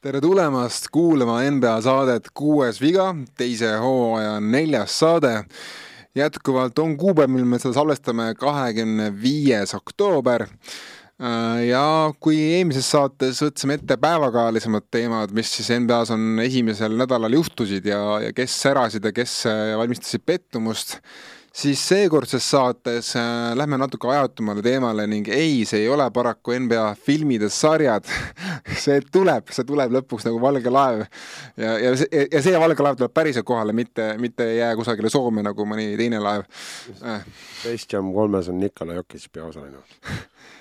tere tulemast kuulama NBA saadet Kuues viga, teise hooaja neljas saade. jätkuvalt on kuupäev, mil me seda salvestame, kahekümne viies oktoober. ja kui eelmises saates võtsime ette päevakajalisemad teemad, mis siis NBA-s on esimesel nädalal juhtusid ja, ja kes särasid ja kes valmistasid pettumust siis seekordses saates äh, lähme natuke ajatumale teemale ning ei, see ei ole paraku NBA filmide sarjad see tuleb, see tuleb lõpuks nagu valge laev. ja, ja see, ja see valge laev tuleb päriselt kohale, mitte, mitte ei jää kusagile Soome nagu mõni teine laev. Space Jam kolmes on Nikolai Jokic peaosaline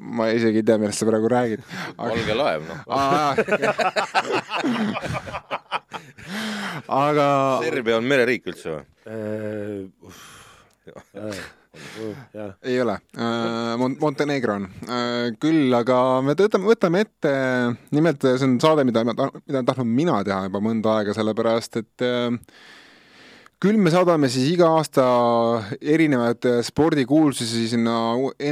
ma isegi ei tea, millest sa praegu räägid Aga.... valge laev, noh. aga. Serbia on mereriik üldse või? Äh, ei ole äh,, Mont-, Montenegro on äh,, küll aga me võtame, võtame ette, nimelt see on saade, mida, mida olen tahtnud mina teha juba mõnda aega, sellepärast et äh, küll me saadame siis iga aasta erinevaid spordikuulsusi sinna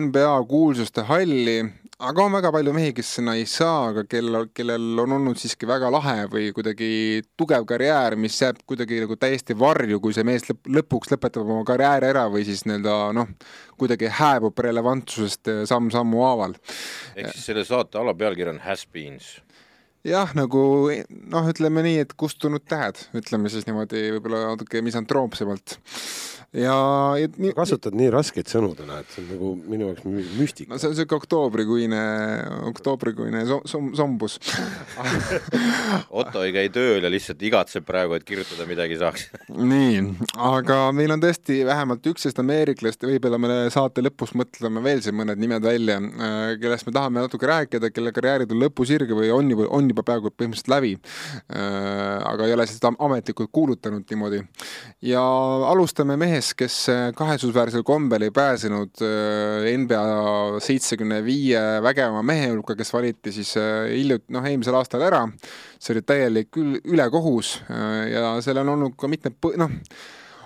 NBA kuulsuste halli, aga on väga palju mehi, kes sinna ei saa, aga kellel, kellel on olnud siiski väga lahe või kuidagi tugev karjäär, mis jääb kuidagi nagu täiesti varju, kui see mees lõp lõpuks lõpetab oma karjääri ära või siis nii-öelda noh, kuidagi hääbub relevantsusest samm-sammu haaval. ehk siis selle saate alapealkiri on Has beens jah, nagu noh, ütleme nii, et kustunud tähed, ütleme siis niimoodi võib-olla natuke misantroopsemalt ja, ja nii, kasutad nii raskeid sõnu täna, et see on nagu minu jaoks müstika. no see on siuke oktoobrikuine, oktoobrikuine som-, som-, sombus Otto ei käi tööl ja lihtsalt igatseb praegu, et kirjutada midagi saaks nii, aga meil on tõesti vähemalt üksteist ameeriklast ja võib-olla me saate lõpus mõtleme veel siin mõned nimed välja, äh, kellest me tahame natuke rääkida, kelle karjäärid on lõpusirge või on juba, on juba peaaegu põhimõtteliselt läbi. Äh, aga ei ole seda ametlikult kuulutanud niimoodi. ja alustame mehe mees, kes äh, kahetsusväärsel kombel ei pääsenud äh, NBA seitsekümne viie vägeva mehe hulka, kes valiti siis äh, hiljuti, noh, eelmisel aastal ära. see oli täielik ülekohus ja seal on olnud ka mitmed, noh,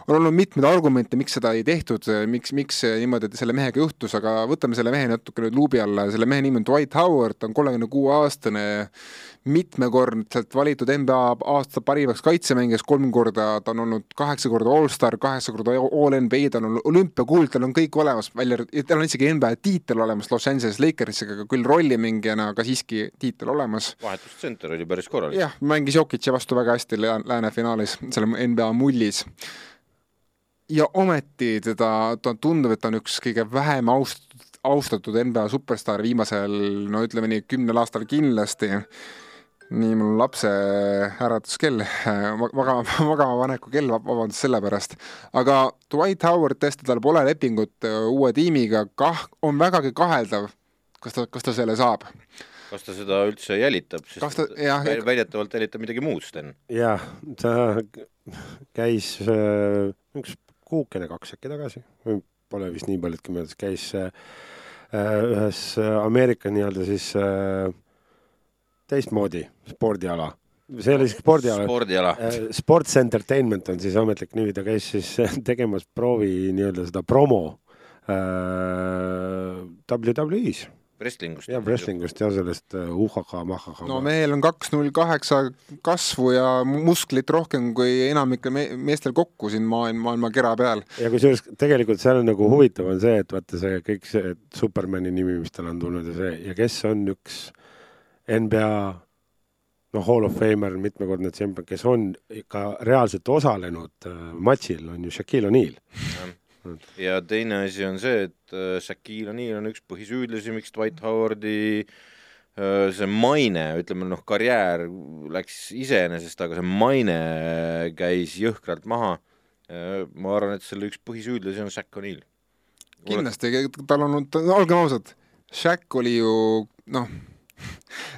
on olnud mitmeid argumente, miks seda ei tehtud, miks, miks niimoodi selle mehega juhtus, aga võtame selle mehe natuke nüüd luubi alla, selle mehe nimi on Dwight Howard, ta on kolmekümne kuue aastane mitmekordselt valitud NBA aasta parimaks kaitsemängijaks, kolm korda ta on olnud kaheksa korda allstar, kaheksa korda all NBA, tal on olümpiakuld, tal on kõik olemas, välja, tal on isegi NBA tiitel olemas Los Angeles Lakersiga, küll rollimängijana, aga siiski tiitel olemas. vahetustsenter oli päris korralik. jah, mängis Jokic'i vastu väga hästi lääne finaalis, selle NBA mullis ja ometi teda, ta tundub, et ta on üks kõige vähem austatud, austatud NBA superstaar viimasel, no ütleme nii, kümnel aastal kindlasti nii, mul lapse äratuskell, magama, magama paneku kell, vabandust selle pärast. aga Dwight Howard tõesti, tal pole lepingut äh, uue tiimiga, kah-, on vägagi kaheldav, kas ta, kas ta selle saab kas ta seda üldse jälitab, sest ta, jah, väidetavalt jälitab midagi muud, Sten? jah, ta käis äh, üks kuukene, kaks äkki tagasi, pole vist nii paljudki meeles, käis äh, ühes Ameerika nii-öelda siis äh, teistmoodi spordiala. see oli spordiala. spordiala. Äh, sports Entertainment on siis ametlik nimi, ta käis siis tegemas proovi nii-öelda seda promo äh, WWE-s wrestlingust. jah, wrestlingust ja sellest uh, uhaka-mahaka. no mehel on kaks null kaheksa kasvu ja musklit rohkem kui enamikel me meestel kokku siin maailma, maailma kera peal. ja kusjuures tegelikult seal on nagu huvitav on see, et vaata see kõik see Supermani nimi, mis tal on tulnud ja see ja kes on üks äh, NBA noh, Hall of Famer, mitmekordne tšempion, kes on ikka reaalselt osalenud äh, matšil, on ju Shaquille O'Neal. Ja teine asi on see, et äh, Shaquille O'Neal on üks põhisüüdlasi, miks Dwight Howardi äh, see maine, ütleme noh, karjäär läks iseenesest, aga see maine käis jõhkralt maha. ma arvan, et selle üks põhisüüdlasi on Shaq O'Neal. kindlasti, tal on olnud, olgem ausad, Shaq oli ju noh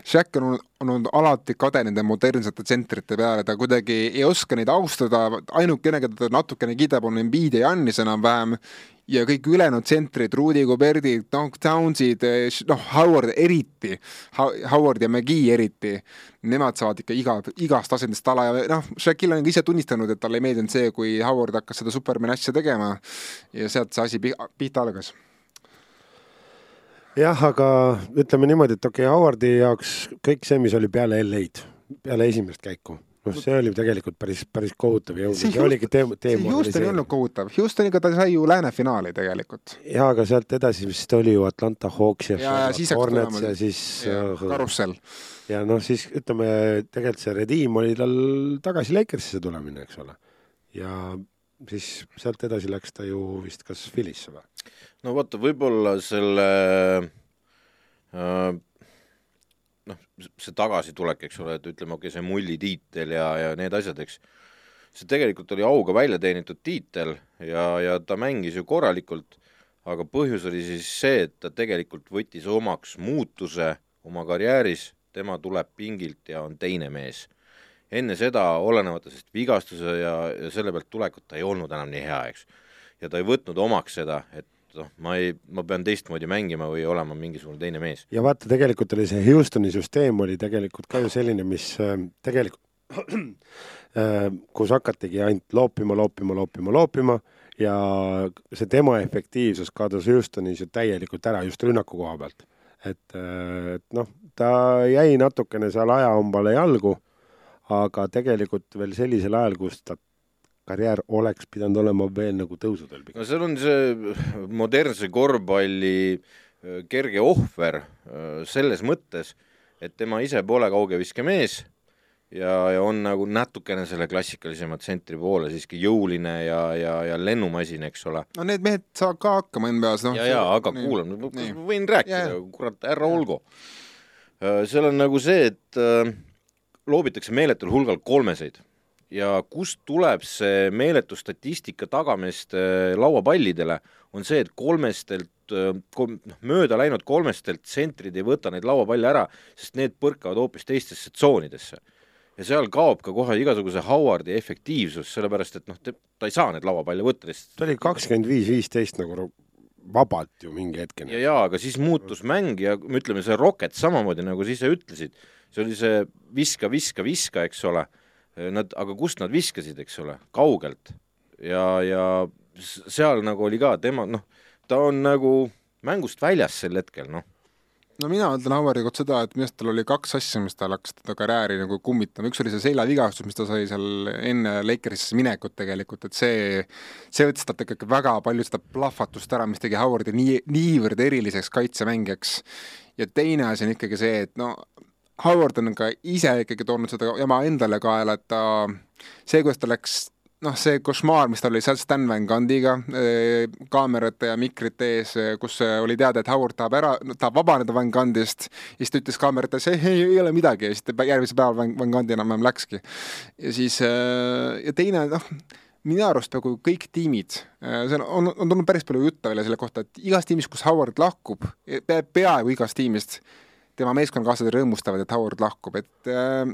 Shaq on olnud, on olnud alati kade nende modernsete tsentrite peale, ta kuidagi ei oska neid austada, ainukene, keda ta natukene kiidab, on Embiid ja Jannis enam-vähem, ja kõik ülejäänud tsentrid, Rudy Gobertid, noh, Townsid, noh, Howard eriti, Howard ja McGee eriti, nemad saavad ikka iga, igast asendist ala ja noh, Shaquille on ka ise tunnistanud, et talle ei meeldinud see, kui Howard hakkas seda Supermani asja tegema ja sealt see asi pihta algas jah, aga ütleme niimoodi, et okei okay,, Howardi jaoks kõik see, mis oli peale LA-d, peale esimest käiku, noh, see oli tegelikult päris, päris kohutav ja See oligi tee, see Houston ei olnud kohutav, Houstoniga ta sai ju läänefinaali tegelikult. jaa, aga sealt edasi vist oli ju Atlanta Hawks ja, Ja- ja siis Hornets ja siis äh, karussell. ja noh, siis ütleme tegelikult see redeem oli tal tagasi Lakersisse tulemine, eks ole. ja siis sealt edasi läks ta ju vist kas Phillysse või? no vaata, võib-olla selle äh, noh, see tagasitulek, eks ole, et ütleme, okei okay,, see mullitiitel ja, ja need asjad, eks, see tegelikult oli auga välja teenitud tiitel ja, ja ta mängis ju korralikult, aga põhjus oli siis see, et ta tegelikult võttis omaks muutuse oma karjääris, tema tuleb pingilt ja on teine mees enne seda, olenemata sellest vigastuse ja, ja selle pealt tulekut, ta ei olnud enam nii hea, eks. ja ta ei võtnud omaks seda, et noh, ma ei, ma pean teistmoodi mängima või olema mingisugune teine mees. ja vaata, tegelikult oli see Houstoni süsteem oli tegelikult ka ju selline, mis äh, tegelikult äh, kus hakatigi ainult loopima, loopima, loopima, loopima ja see tema efektiivsus kadus Houstonis ju täielikult ära just rünnaku koha pealt. et, et noh, ta jäi natukene seal ajahambale jalgu, aga tegelikult veel sellisel ajal, kus ta karjäär oleks pidanud olema veel nagu tõusuteel pigem. no seal on see modernse korvpalli äh, kerge ohver äh, selles mõttes, et tema ise pole kaugeviskemees ja, ja on nagu natukene selle klassikalisema tsentri poole siiski jõuline ja, ja, ja lennumasin, eks ole. no need mehed saavad ka hakkama NBA-s, noh. ja, ja aga nii. võin rääkida kurat, härra olgu. seal on nagu see, et äh, loobitakse meeletul hulgal kolmeseid ja kust tuleb see meeletu statistika tagameeste lauapallidele, on see, et kolmestelt, kolm, noh, mööda läinud kolmestelt tsentrid ei võta neid lauapalle ära, sest need põrkavad hoopis teistesse tsoonidesse. ja seal kaob ka kohe igasuguse Howardi efektiivsus, sellepärast et noh, ta ei saa neid lauapalle võtta lihtsalt ta oli kakskümmend viis, viisteist nagu vabalt ju mingi hetkeni ja, ja aga siis muutus mäng ja ütleme, see Rocket samamoodi, nagu sa ise ütlesid, see oli see viska, viska, viska, eks ole. Nad, aga kust nad viskasid, eks ole, kaugelt ja, ja seal nagu oli ka tema noh, ta on nagu mängust väljas sel hetkel, noh. no mina ütlen Howari kohta seda, et minu arust tal oli kaks asja, mis tal hakkas teda karjääri nagu kummitama, üks oli see seljavigastus, mis ta sai seal enne Lakersisse minekut tegelikult, et see, see võttis talt ikkagi väga palju seda plahvatust ära, mis tegi Howardi nii, niivõrd eriliseks kaitsemängijaks. ja teine asi on ikkagi see, et no Howard on ka ise ikkagi toonud seda jama endale kaela, et ta, see, kuidas ta läks noh, see košmaar, mis tal oli seal Stan Van Gundiga eh, kaamerate ja mikrite ees, kus eh, oli teada, et Howard tahab ära, tahab vabaneda Van Gundist siis ta ütles kaameratesse, ei, ei, ei ole midagi ja siis ta järgmisel päeval Van, Van Gundi enam-vähem läkski. ja siis ja teine noh, minu arust nagu kõik tiimid, see on, on, on tulnud päris palju juttu välja selle kohta, et igas tiimis, kus Howard lahkub, peaaegu igast tiimist, tema meeskonnakaaslased rõõmustavad, et Howard lahkub, et äh,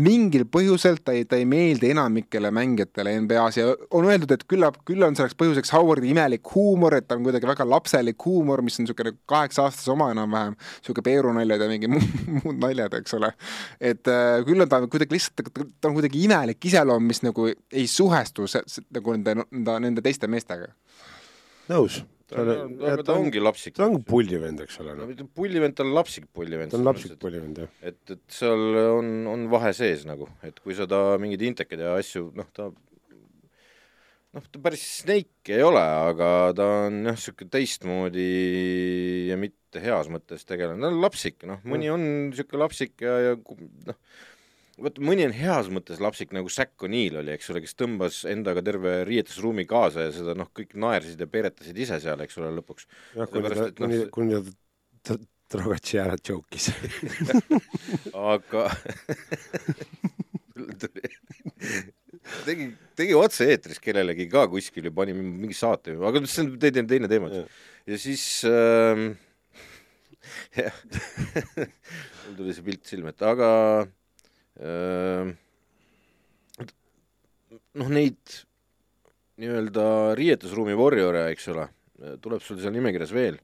mingil põhjusel ta ei, ta ei meeldi enamikele mängijatele NBA-s ja on öeldud, et küllap, küll on selleks põhjuseks Howardi imelik huumor, et ta on kuidagi väga lapselik huumor, mis on niisugune kaheksa-aastase oma enam-vähem, niisugune peerunaljad ja mingi muu, muud naljad, eks ole. et äh, küll on ta kuidagi lihtsalt, ta on kuidagi imelik iseloom, mis nagu ei suhestu nagu nende, nende, nende teiste meestega. nõus. Aga ta ongi lapsik. ta on pullivend, eks ole, no noh. pullivend, ta on lapsik pullivend. ta on lapsik pullivend, jah. et, et seal on, on vahe sees nagu, et kui sa ta mingeid intekad ja asju, noh, ta noh, ta päris snake ei ole, aga ta on jah, niisugune teistmoodi ja mitte heas mõttes tegelane, ta on lapsik, noh, mõni on niisugune lapsik ja, ja noh, vot mõni on heas mõttes lapsik, nagu Zack O'Neal oli, eks ole, kes tõmbas endaga terve riietusruumi kaasa ja seda noh, kõik naersid ja peeretasid ise seal, eks ole, lõpuks. jah, kuni ta noh, kuni kuni ta Drogatši ära joke'is. aga tegi, tegi otse-eetris kellelegi ka kuskil ja pani mingi saate, aga see on teine, teine teema. ja siis ähm, jah, mul tuli see pilt silme ette, aga noh, neid nii-öelda riietusruumi warrior'e, eks ole, tuleb sul seal nimekirjas veel,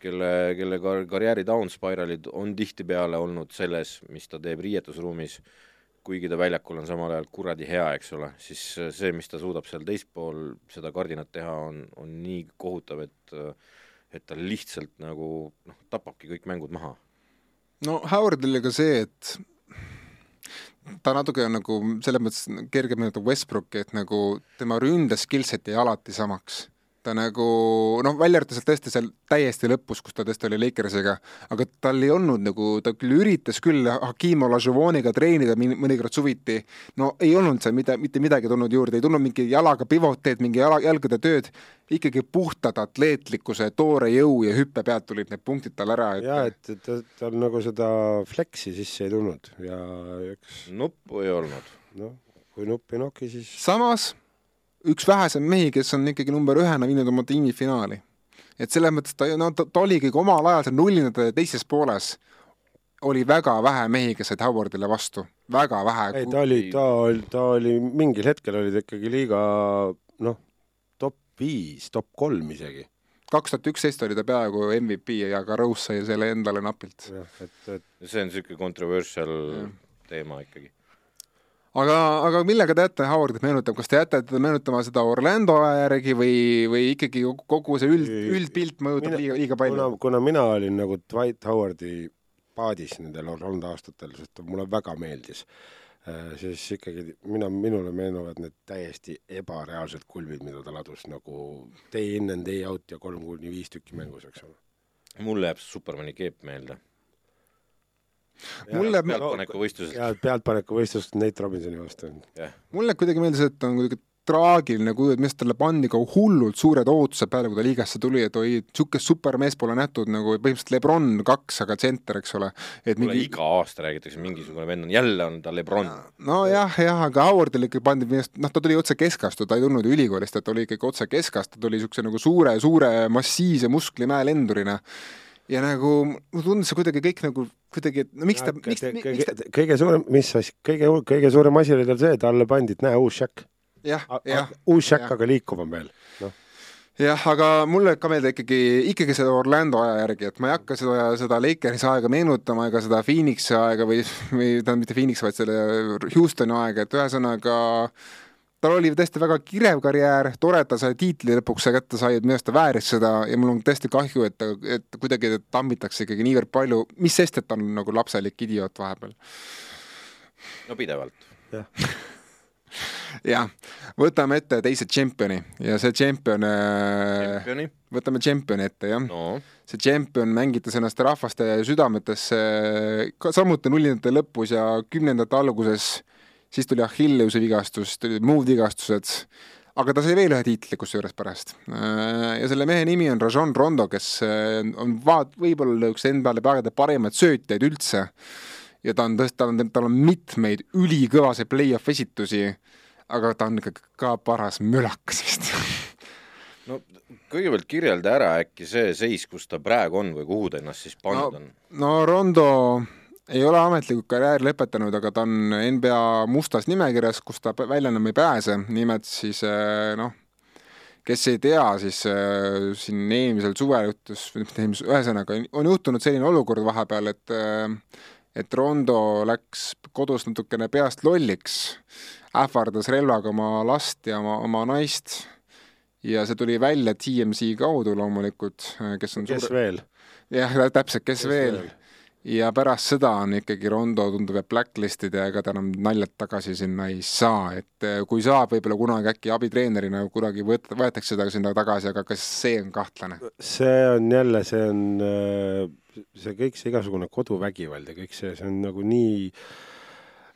kelle, kelle kar- karjääri downspiralid on tihtipeale olnud selles, mis ta teeb riietusruumis, kuigi ta väljakul on samal ajal kuradi hea, eks ole, siis see, mis ta suudab seal teispool seda kardinat teha, on, on nii kohutav, et et ta lihtsalt nagu noh, tapabki kõik mängud maha. no Howardil oli ka see, et ta natuke nagu selles mõttes kergem meenutab Westbrooki, et nagu tema ründe skillset jäi alati samaks ta nagu noh, välja arvatud sealt tõesti seal täiesti lõpus, kus ta tõesti oli Lakersiga, aga tal ei olnud nagu, ta küll üritas küll Hakim Olajuwoniga treenida mõnikord suviti, no ei olnud seal mida, mitte midagi tulnud juurde, ei tulnud mingi jalaga pivoteed, mingi jala, jalgade tööd, ikkagi puhtad atleetlikkuse, toore jõu ja hüppe pealt tulid need punktid tal ära et.... jaa, et ta, tal nagu seda flex'i sisse ei tulnud ja eks nuppu ei olnud. noh, kui nupp ei noki, siis samas üks väheseid mehi, kes on ikkagi number ühena viinud oma tiimi finaali. et selles mõttes ta, no ta, ta oligi omal ajal seal nullindate teises pooles, oli väga vähe mehi, kes said Howardile vastu, väga vähe. ei, ta oli, ta oli, ta oli, mingil hetkel oli ta ikkagi liiga noh, top viis, top kolm isegi kaks tuhat üksteist oli ta peaaegu MVP ja ka Rose sai selle endale napilt. et, et see on niisugune controversial ja. teema ikkagi aga, aga millega te jätate Howardit meenutab, kas te jätate teda meenutama seda Orlando aja järgi või, või ikkagi kogu see üld, üldpilt mõjutab mina, liiga, liiga palju? kuna, kuna mina olin nagu Dwight Howardi paadis nendel Orlando aastatel, sest mulle väga meeldis äh,, siis ikkagi mina, minule meenuvad need täiesti ebareaalsed kulvid, mida ta ladus nagu day in and day out ja kolm kuni viis tükki mängus, eks ole. mulle jääb Supermani keep meelde mulle pealtpanekuvõistlusest. jaa, pealtpanekuvõistlust Nate Robinsoni vastu. mulle kuidagi meeldis, et on kuidagi traagiline kuju, et arust talle pandi ka hullult suured ootused peale, kui ta liigasse tuli, et oi, niisugust supermeest pole nähtud nagu põhimõtteliselt Lebron kaks, aga tsenter, eks ole. et mingi... iga aasta räägitakse, mingisugune vend on, jälle on ta Lebron. nojah, jah, aga Howardile ikkagi pandi minu arust, noh, ta tuli otse keskastu, ta ei tulnud ülikoolist, et ta oli ikkagi otse keskast, ta tuli niisuguse nagu suure, suure massiivse musklimäe lendurina ja nagu mulle tundus see kuidagi kõik nagu kuidagi, et no miks ta, miks, miks kõige, ta... kõige suurem, mis asi, kõige, kõige suurem asi oli tal see, talle pandi, et näe, uus Shaq. jah, jah. uus Shaq, aga liikuvam veel, noh jah, aga mulle ka meeldib ikkagi, ikkagi seda Orlando aja järgi, et ma ei hakka seda, seda Lakersi aega meenutama ega seda Phoenixi aega või, või tähendab mitte Phoenix, vaid selle Houstoni aega, et ühesõnaga äh, tal oli tõesti väga kirev karjäär, tore, et ta sai tiitli lõpuks kätte sai, et minu arust ta vääris seda ja mul on tõesti kahju, et et kuidagi tammitakse ikkagi niivõrd palju, mis sest, et ta on nagu lapselik idioot vahepeal. no pidevalt. jah. Jah, võtame ette teise tšempioni ja see tšempion, äh, võtame tšempioni ette, jah. No.. see tšempion mängitas ennast rahvaste südametesse ka samuti nullindate lõpus ja kümnendate alguses siis tuli Achilleuse vigastus, tulid muud vigastused, aga ta sai veel ühe tiitli kusjuures pärast. Äh, ja selle mehe nimi on Rajon Rondo, kes äh, on vaat-, võib-olla üks NBA-le praegu parimaid söötjaid üldse. ja ta on tõesti, tal on, tal on mitmeid ülikõvasid play-off esitusi, aga ta on ikka ka paras mülakas vist no kõigepealt kirjelda ära äkki see seis, kus ta praegu on või kuhu ta ennast siis pannud no, on? no Rondo ei ole ametlikult karjääri lõpetanud, aga ta on NBA mustas nimekirjas, kus ta välja enam ei pääse, nimelt siis eh, noh, kes ei tea, siis äh, siin eelmisel suvel juhtus, ühesõnaga on juhtunud selline olukord vahepeal, et äh, et Rondo läks kodus natukene peast lolliks, ähvardas relvaga oma last ja oma, oma naist ja see tuli välja TMZ kaudu loomulikult, kes on kes suur... veel? jah, täpselt, kes, kes veel, veel?? Ja pärast seda on ikkagi Rondo tundub, et blacklist'id ja ega ta enam naljalt tagasi sinna ei saa, et eh, kui saab, võib-olla kunagi äkki abitreenerina kunagi võt-, võetakse ta sinna tagasi, aga kas see on kahtlane? see on jälle, see on eh, see kõik see igasugune koduvägivald ja kõik see, see on nagu nii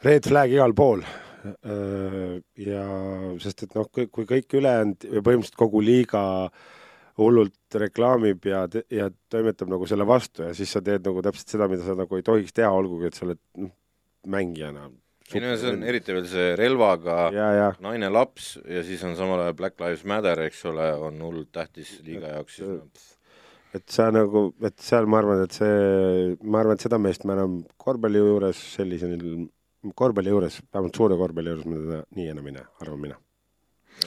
red flag igal pool. Eh, ja sest et noh, kui kõik ülejäänud ja põhimõtteliselt kogu liiga äh, hullult reklaamib ja, ja toimetab nagu selle vastu ja siis sa teed nagu täpselt seda, mida sa nagu ei tohiks teha, olgugi et sa oled noh, mängijana. ei no see on eriti veel see relvaga ja, ja. naine, laps ja siis on samal ajal Black Lives Matter, eks ole, on hullult tähtis liiga jaoks siis et sa nagu, et seal ma arvan, et see, ma arvan, et seda meest me enam korvpalli juures sellisel, korvpalli juures, vähemalt suure korvpalli juures me teda nii enam ei näe, arvan mina.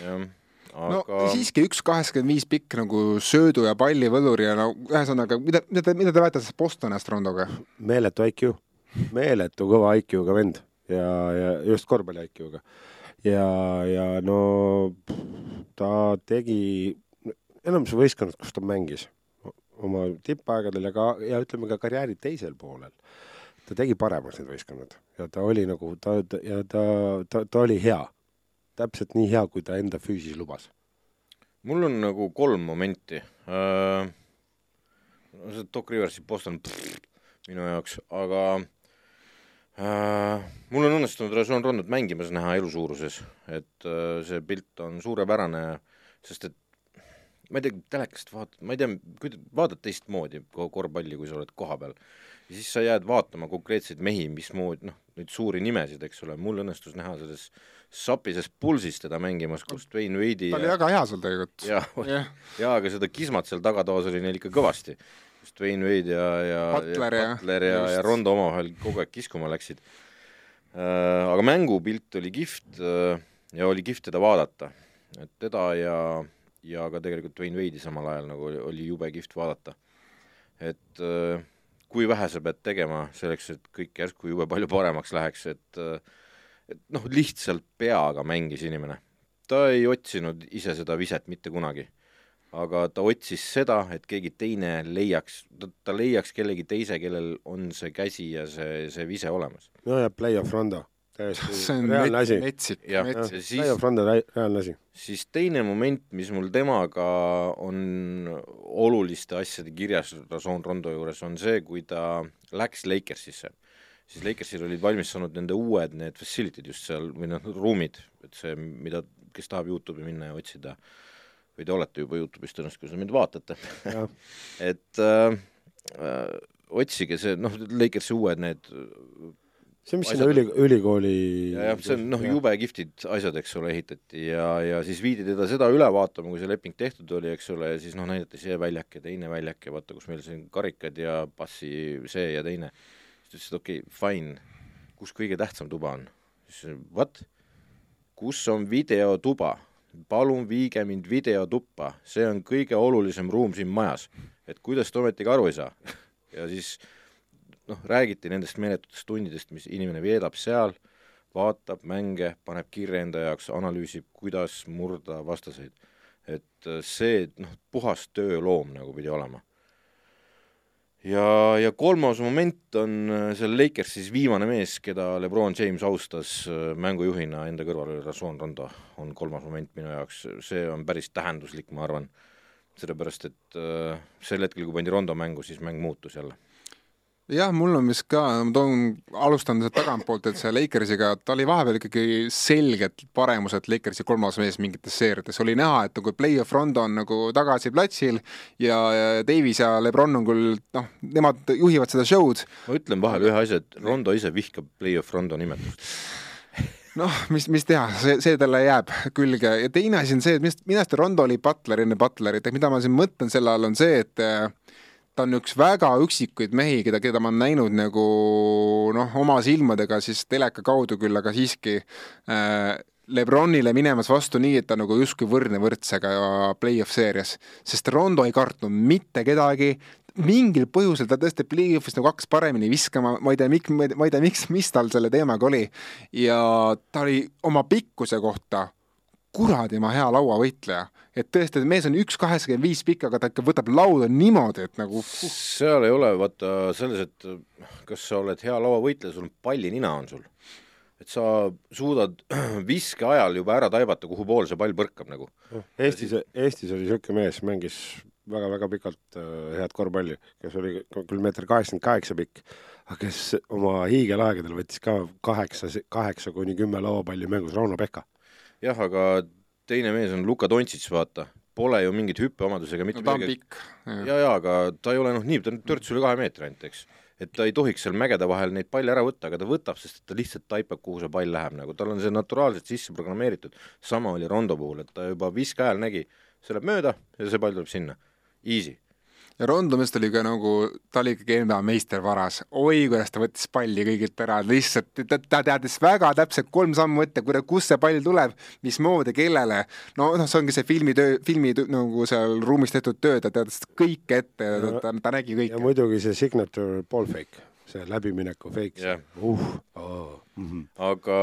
jah aga no siiski üks kaheksakümmend viis pikk nagu söödu ja pallivõlur ja no ühesõnaga, mida, mida te, mida te mäletate sellest Bostonist Rondoga? meeletu IQ, meeletu kõva IQ-ga vend ja, ja just korvpalli IQ-ga. ja, ja no ta tegi, enamus võistkonnad, kus ta mängis, oma tippaegadel ja ka, ja ütleme ka karjääri teisel poolel, ta tegi paremaks need võistkonnad ja ta oli nagu, ta, ta ja ta, ta, ta oli hea. Täpselt nii hea, kui ta enda füüsis lubas. mul on nagu kolm momenti uh,. no see Doc Riversi Boston pff, minu jaoks, aga uh, mul on õnnestunud Rajon Rondot mängimas näha elusuuruses, et uh, see pilt on suurepärane, sest et ma ei tea, telekast vaatad, ma ei tea, kui vaatad teistmoodi korvpalli, kui sa oled kohapeal, siis sa jääd vaatama konkreetseid mehi, mismoodi, noh, neid suuri nimesid, eks ole, mul õnnestus näha selles sapises pulsis teda mängimas, kus Dwayne Wade'i ta oli väga hea seal tegelikult. jaa yeah., jaa, aga seda kismat seal tagatoas oli neil ikka kõvasti, kus Dwayne Wade ja, ja Butler ja, Butler ja, ja, ja Rondo omavahel kogu aeg kiskuma läksid äh,. Aga mängupilt oli kihvt äh, ja oli kihvt teda vaadata, et teda ja ja ka tegelikult Dwayne Wade'i samal ajal nagu oli, oli jube kihvt vaadata. et äh, kui vähe sa pead tegema selleks, et kõik järsku jube palju paremaks läheks, et äh, et noh, lihtsalt peaga mängis inimene. ta ei otsinud ise seda viset mitte kunagi. aga ta otsis seda, et keegi teine leiaks, ta leiaks kellegi teise, kellel on see käsi ja see, see vise olemas. no ja play-off Rondo see on reaalne asi. metsik, metsik. Playoff Run on reaalne asi. siis teine moment, mis mul temaga on oluliste asjade kirjas Rason Rondo juures, on see, kui ta läks Lakersisse. Siis Lakersil olid valmis saanud nende uued need facility'd just seal või noh, ruumid, et see, mida, kes tahab Youtube'i minna ja otsida, või te olete juba Youtube'is tõenäoliselt, kui te mind vaatate. Et äh, äh, otsige see, noh, Lakersi uued need see, mis sinna üli, ülikooli jah, see on noh, jube kihvtid asjad, eks ole, ehitati ja, ja siis viidi teda seda üle vaatama, kui see leping tehtud oli, eks ole, ja siis noh, näidati see väljak ja teine väljak ja vaata, kus meil siin karikad ja passi see ja teine. Ta ütles, et okei okay,, fine, kus kõige tähtsam tuba on? siis what? kus on videotuba? palun viige mind videotuppa, see on kõige olulisem ruum siin majas. et kuidas te ometigi aru ei saa ja siis noh, räägiti nendest meeletutest tundidest, mis inimene veedab seal, vaatab mänge, paneb kirja enda jaoks, analüüsib, kuidas murda vastaseid. et äh, see, noh, puhas tööloom nagu pidi olema. Ja, ja kolmas moment on äh, seal Lakersis viimane mees, keda Lebron James austas äh, mängujuhina enda kõrval, oli Rason Rondo, on kolmas moment minu jaoks, see on päris tähenduslik, ma arvan, sellepärast et äh, sel hetkel, kui pandi Rondo mängu, siis mäng muutus jälle jah, mul on vist ka, ma toon, alustan tagantpoolt, et see Lakersiga, ta oli vahepeal ikkagi selgelt paremuselt Lakersi kolmas mees mingites seeriates, oli näha, et nagu play-off Rondo on nagu tagasi platsil ja, ja Davis ja Lebron on küll noh, nemad juhivad seda show'd. ma ütlen vahele ühe asja, et Rondo ise vihkab play-off Rondo nimetust. Noh, mis, mis teha, see, see talle jääb külge. Ja teine asi on see, et minu arust Rondo oli Butler enne Butlerit, et mida ma siin mõtlen selle all, on see, et ta on üks väga üksikuid mehi, keda, keda ma olen näinud nagu noh, oma silmadega siis teleka kaudu küll, aga siiski äh, Lebronile minemas vastu nii, et ta nagu justkui võrdne võrdsega play-off seerias, sest Rondo ei kartnud mitte kedagi, mingil põhjusel ta tõesti play-off'is nagu hakkas paremini viskama, ma ei tea, miks, ma ei tea, miks, mis tal selle teemaga oli. ja ta oli oma pikkuse kohta kuradi ma hea lauavõitleja. et tõesti, et mees on üks kaheksakümmend viis pikk, aga ta ikka võtab lauda niimoodi, et nagu uh. seal ei ole vaata selles, et kas sa oled hea lauavõitleja, sul pallinina on sul. et sa suudad viske ajal juba ära taibata, kuhu poole see pall põrkab nagu. Eestis, Eestis oli niisugune mees, mängis väga-väga pikalt äh, head korvpalli, kes oli küll meeter kaheksakümmend kaheksa pikk, aga kes oma hiigelaegadel võttis ka kaheksa, kaheksa kuni kümme lauapalli mängus, Rauno Pekka jah, aga teine mees on Luka Dontšits, vaata, pole ju mingit hüppeomadusega mitte no, ta on pikk. ja, ja aga ta ei ole noh, nii, ta on törts üle kahe meetri ainult, eks. et ta ei tohiks seal mägede vahel neid palle ära võtta, aga ta võtab, sest ta lihtsalt taipab, kuhu see pall läheb, nagu tal on see naturaalselt sisse programmeeritud. sama oli Rondo puhul, et ta juba viske ajal nägi, see läheb mööda ja see pall tuleb sinna. Easy ja Rondo meest oli ka nagu, ta oli ikkagi NBA meistervaras, oi kuidas ta võttis palli kõigilt ära, lihtsalt ta, ta teadis väga täpselt kolm sammu ette, kuida-, kust see pall tuleb, mismoodi, kellele. no noh, see ongi see filmitöö, filmi nagu seal ruumis tehtud töö, ta teadis kõike ette, ta, ta, ta nägi kõike. ja muidugi see signature ball fake, see läbimineku fake yeah., uh, oh. mm. -hmm. aga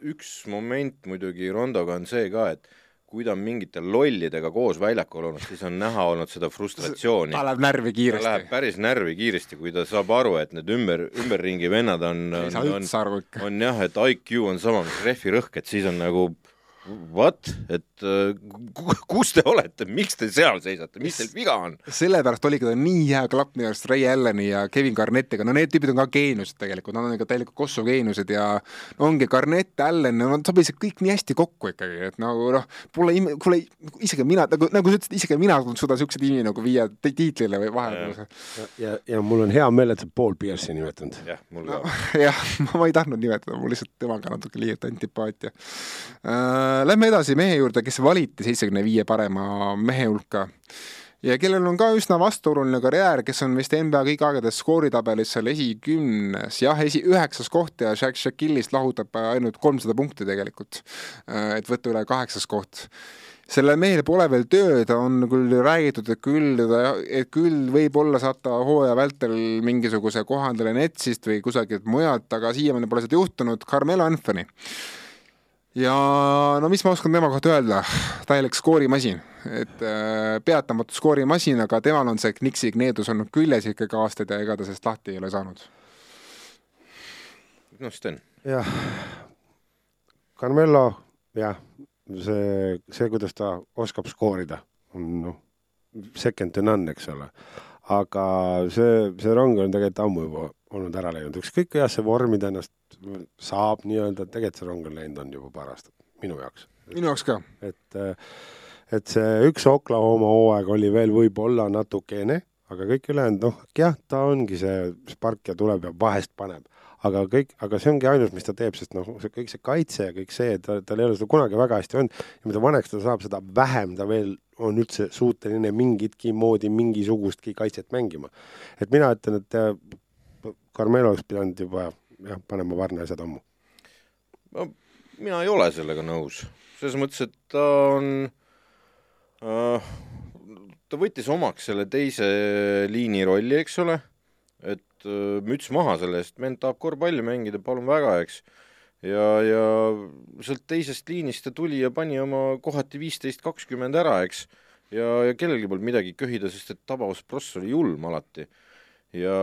üks moment muidugi Rondoga on see ka, et kui ta on mingite lollidega koos väljakul olnud, siis on näha olnud seda frustratsiooni. ta läheb närvi kiiresti. ta läheb päris närvi kiiresti, kui ta saab aru, et need ümber, ümberringi vennad on, on, on, on jah, et IQ on sama mis rehvirõhk, et siis on nagu What, et uh, kus te olete, miks te seal seisate, mis teil viga on? sellepärast oligi ta nii hea klapp minu arust Ray Alleni ja Kevin Garnettiga, no need tüübid on ka geeniused tegelikult, nad on ikka täielikult kossu geeniused ja no ongi Garnett, Allen, no nad sobisid kõik nii hästi kokku ikkagi, et nagu noh, pole ime, kuule isegi mina nagu, nagu sa ütlesid, isegi mina ei suuda niisuguse tiimi nagu viia tiitlile või vahele. ja, ja, ja mul on hea meel, et sa Paul Pierce'i nimetanud. jah, mul ka no,. jah, ma ei tahtnud nimetada, mul lihtsalt temaga natuke liialt antipaatia uh,. Lähme edasi mehe juurde, kes valiti seitsmekümne viie parema mehe hulka. Ja kellel on ka üsna vastuoluline karjäär, kes on vist NBA kõik aegade skooritabelis seal esikümnes, jah, esi, üheksas koht ja Shaq Shaquillist lahutab ainult kolmsada punkti tegelikult, et võtta üle kaheksas koht. Sellel mehel pole veel tööd, on küll räägitud, et küll et küll võib-olla saab ta hooaja vältel mingisuguse koha endale Netsist või kusagilt mujalt, aga siiamaani pole seda juhtunud, Carmelo Anthony ja no mis ma oskan tema kohta öelda, täielik skoorimasin, et äh, peatamatu skoorimasin, aga temal on see Knixi kneedus olnud küljes ikkagi aastaid ja ega ta sellest lahti ei ole saanud. noh, Sten. jah, Carmelo, jah, see, see, kuidas ta oskab skoorida, on noh, second to none, eks ole. aga see, see rong on tegelikult ammu juba olnud ära läinud, ükskõik kuidas see vormida ennast saab nii-öelda, tegelikult see rong on läinud, on juba paar aastat, minu jaoks. minu jaoks ka. et, et see üks Oklahoma hooaeg oli veel võib-olla natukene, aga kõik ülejäänud, noh, jah, ta ongi see spark ja tuleb ja vahest paneb. aga kõik, aga see ongi ainus, mis ta teeb, sest noh, see kõik see kaitse ja kõik see, ta, tal ei ole seda kunagi väga hästi olnud ja mida vaneks ta saab, seda vähem ta veel on üldse suuteline mingitki moodi mingisugustki kaitset mängima. et mina ütlen, et Carmelo oleks pidanud juba jah, panema varna asjad ammu. no mina ei ole sellega nõus, selles mõttes, et ta on äh,, ta võttis omaks selle teise liini rolli, eks ole, et äh, müts maha selle eest, vend tahab korvpalli mängida, palun väga, eks ja, ja sealt teisest liinist ta tuli ja pani oma kohati viisteist, kakskümmend ära, eks, ja, ja kellelgi polnud midagi köhida, sest et tabavas pross oli julm alati. ja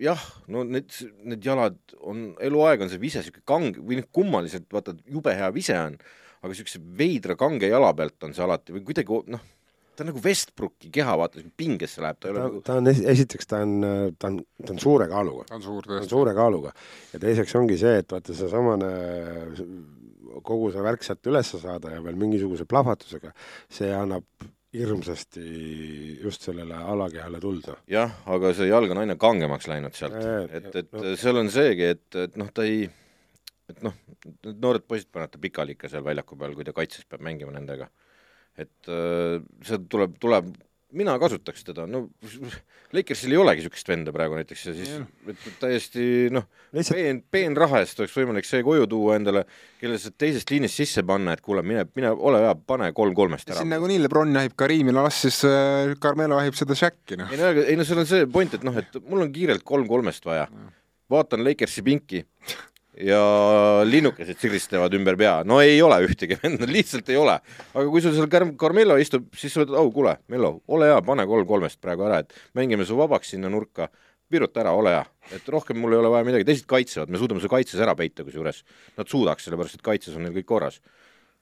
jah, no need, need jalad on, eluaeg on see vise niisugune kange või noh, kummaliselt vaata, jube hea vise on, aga niisuguse veidra kange jala pealt on see alati või kuidagi noh, ta on nagu Westbrooki keha, vaata, pingesse läheb, ta ei ole ta, nagu ta on, esiteks ta on, ta on, ta on suure kaaluga. ta on suur tõesti. suure kaaluga. ja teiseks ongi see, et vaata, seesamane kogu see värk sealt üles saada ja veel mingisuguse plahvatusega, see annab hirmsasti just sellele alakehale tuld, noh. jah, aga see jalg on aina kangemaks läinud sealt, et, et no. seal on seegi, et, et noh, ta ei, et noh, need noored poisid panevad ta pikali ikka seal väljaku peal, kui ta kaitses peab mängima nendega. et äh, see tuleb, tuleb mina kasutaks teda, no Lakersil ei olegi niisugust venda praegu näiteks ja siis et täiesti noh, peen, peenraha eest oleks võimalik see koju tuua endale, kelle sa teisest liinist sisse panna, et kuule, mine, mine, ole hea, pane kolm kolmest ära. siin nagunii Lebron jahib Karimi, las siis äh, Carmelo jahib seda Shaqi, noh. ei no, ei no seal on see point, et noh, et mul on kiirelt kolm kolmest vaja. vaatan Lakersi pinki ja linnukesed siristavad ümber pea, no ei ole ühtegi venda, lihtsalt ei ole. aga kui sul seal Car-, Carmelo istub, siis sa mõtled, au kuule, Mello, ole hea, pane kolm kolmest praegu ära, et mängime su vabaks sinna nurka, viruta ära, ole hea. et rohkem mul ei ole vaja midagi, teised kaitsevad, me suudame su kaitses ära peita kusjuures. Nad suudaks, sellepärast et kaitses on neil kõik korras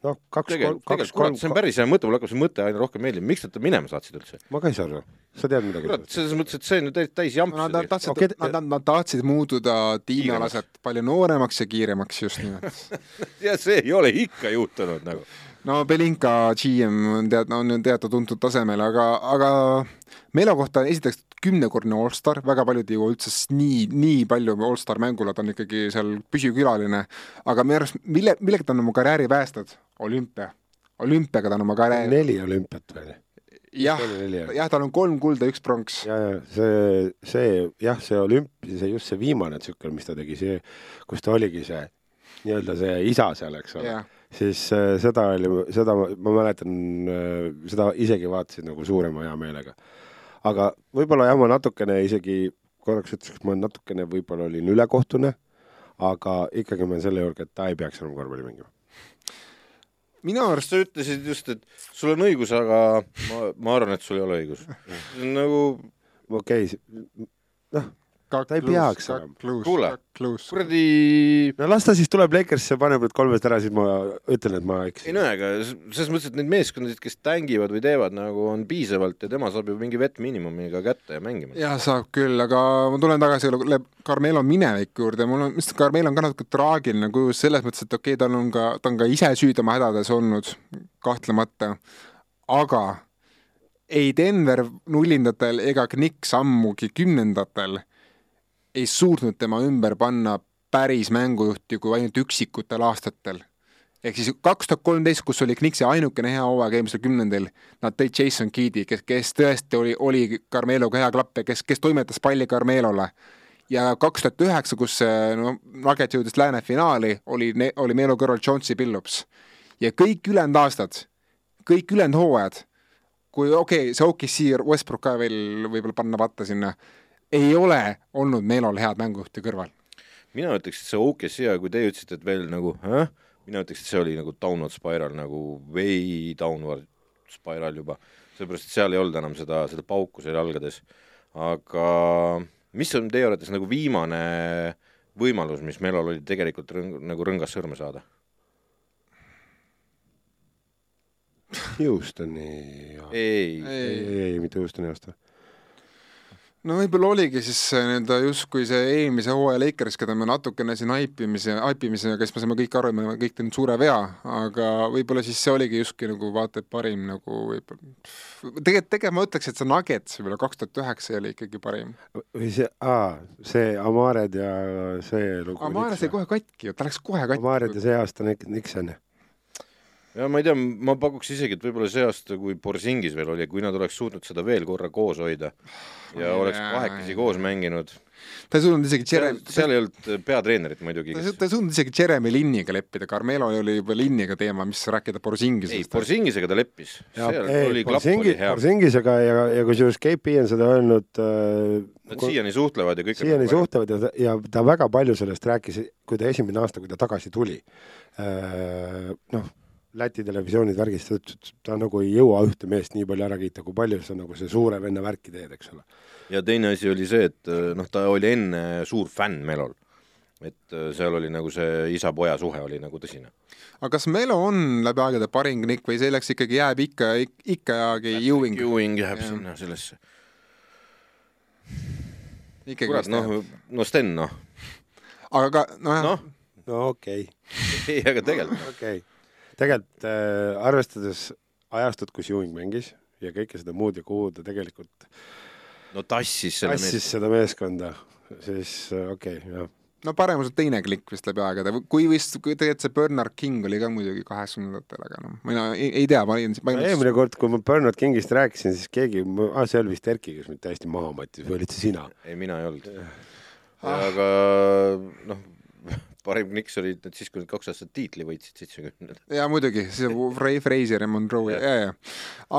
noh, kaks tegelikult kurat, see on päris hea mõte, mulle hakkab see mõte aina rohkem meeldima, miks nad ta minema saatsid üldse? ma ka ei saa aru, sa tead midagi? kurat, selles mõttes, et see on ju täis, täis jamps no,. Nad tahtsid okay,, nad, nad, nad tahtsid muutuda tiimalaselt palju nooremaks ja kiiremaks just nimelt ja see ei ole ikka juhtunud nagu. no Belinka GM on tead-, on teatud tuntud tasemel, aga, aga Melo kohta esiteks kümnekordne allstar, väga paljud ei jõua üldse nii, nii palju allstar mängule, ta on ikkagi seal püsikülaline, aga minu arust, mille, millega ta on oma karjääri päästnud? olümpia. olümpiaga ta on oma karjääri neli olümpiat veel. jah, jah, tal on kolm kulda, üks pronks. ja, ja see, see jah, see olümpia, see just see viimane tsükkel, mis ta tegi, see, kus ta oligi see nii-öelda see isa seal, eks ole siis äh, seda oli, seda ma, ma mäletan äh,, seda isegi vaatasin nagu suurema heameelega aga võib-olla jah, ma natukene isegi korraks ütleks, et ma natukene võib-olla olin ülekohtune, aga ikkagi ma selle juurde, et ta ei peaks enam korvpalli mängima. minu arust sa ütlesid just, et sul on õigus, aga ma, ma arvan, et sul ei ole õigus. nagu okei okay,, noh, Ta ei peaks olema. Kuule. kuradi no las ta siis tuleb Lakersisse, paneb need kolmest ära, siis ma ütlen, et ma ei eksisin. no aga selles mõttes, et neid meeskondasid, kes tängivad või teevad nagu on piisavalt ja tema saab ju mingi vettmiinimumiga kätte ja mängima. jah, saab küll, aga ma tulen tagasi Carmelo mineviku juurde, mul on, Carmelo on ka natuke traagiline kuju selles mõttes, et okei okay,, tal on ka, ta on ka ise süüdi oma hädades olnud, kahtlemata, aga ei Denver nullindatel ega Knicks ammugi kümnendatel ei suutnud tema ümber panna päris mängujuhti kui ainult üksikutel aastatel ehk siis kaks tuhat kolmteist, kus oli Knicksi ainukene hea hooaeg eelmisel kümnendil, nad tõid Jason Keedi, kes, kes tõesti oli, oli Carmeloga hea klapp ja kes, kes toimetas palli Carmelole. ja kaks tuhat üheksa, kus no Nugget jõudis lääne finaali, oli, oli Melo kõrval Jonesy Pillups. ja kõik ülejäänud aastad, kõik ülejäänud hooajad, kui okei okay,, see OKC Westbrook ka veel võib-olla panna vatta sinna, ei ole olnud Melol head mängujuhti kõrval. mina ütleks, et see OKC, kui teie ütlesite, et veel nagu äh?, mina ütleks, et see oli nagu downward spiral nagu way downward spiral juba, sellepärast et seal ei olnud enam seda, seda pauku seal jalgades. aga mis on teie arvates nagu viimane võimalus, mis Melol oli tegelikult rõng, nagu rõngas sõrme saada? Houstoni, ei, ei., ei, ei, ei, mitte Houstoni aasta. No võib-olla oligi siis nii-öelda justkui see eelmise hooaja Lakers, keda me natukene siin haipimise, haipimisega, kes me saime kõik aru, et me oleme kõik teinud suure vea, aga võib-olla siis see oligi justkui nagu vaata et parim nagu võib-olla, tegelikult, tegelikult ma ütleks, et see Nuggets võib-olla kaks tuhat üheksa oli ikkagi parim. või see, aa, see Amared ja see lugu. Maarja sai kohe katki ju, ta läks kohe katki. Amared ja see aasta Nixon. Ja ma ei tea, ma pakuks isegi, et võib-olla see aasta, kui Borsingis veel oli, kui nad oleks suutnud seda veel korra koos hoida ja Jaa, oleks kahekesi koos mänginud, ta ei suutnud isegi seal Jeremy, seal ei olnud peatreenerit muidugi, kes ta ei suutnud isegi Jeremy Linniga leppida, Carmelo oli juba Linniga teema, mis rääkida ei, Borsingisest. Borsingisega ta leppis, seal oli klapp oli Borsingi, hea, Borsingisega ja, ja kusjuures KP on seda öelnud äh, nad siiani suhtlevad ja kõik siiani. suhtlevad ja ja ta väga palju sellest rääkis, kui ta esimene aasta, kui ta tagasi tuli. Äh,, noh, Läti televisioonid värgist, ta ütles, et ta nagu ei jõua ühte meest nii palju ära kiita, kui palju sa nagu see suure venna värki teed, eks ole. ja teine asi oli see, et noh, ta oli enne suur fänn Melol. et äh, seal oli nagu see isa-poja suhe oli nagu tõsine. aga kas Melo on läbi aegade parim Nick või see läks ikkagi, jääb ikka, ikkagi Ewing? Ewing jääb Jah. sinna sellesse. ikkagi kurat, noh no Sten, noh, aga ka nojah noh, no okei okay. ei, aga tegelikult okei okay.. Tegelikult äh, arvestades ajastut, kus Ewing mängis ja kõike seda muud ja kuhu ta tegelikult no tassis selle tassis seda meeskonda, siis äh, okei okay,, jah. no paremuselt teine klikk vist läbi aegade, kui vist, kui tegelikult see Bernard King oli ka muidugi kaheksakümnendatel, aga noh, mina ei, ei tea, ma olin, ma eelmine kord, kui ma Bernard Kingist rääkisin, siis keegi, ah see oli vist Erki, kes mind täiesti maha matis või olid see sina? ei, mina ei olnud. Aga noh, parim kniks oli need siis, kui nad kaks aastat tiitli võitsid, seitsmekümnendal. jaa, muidugi, see Ray Fraser ja Monroe ja, ja, ja.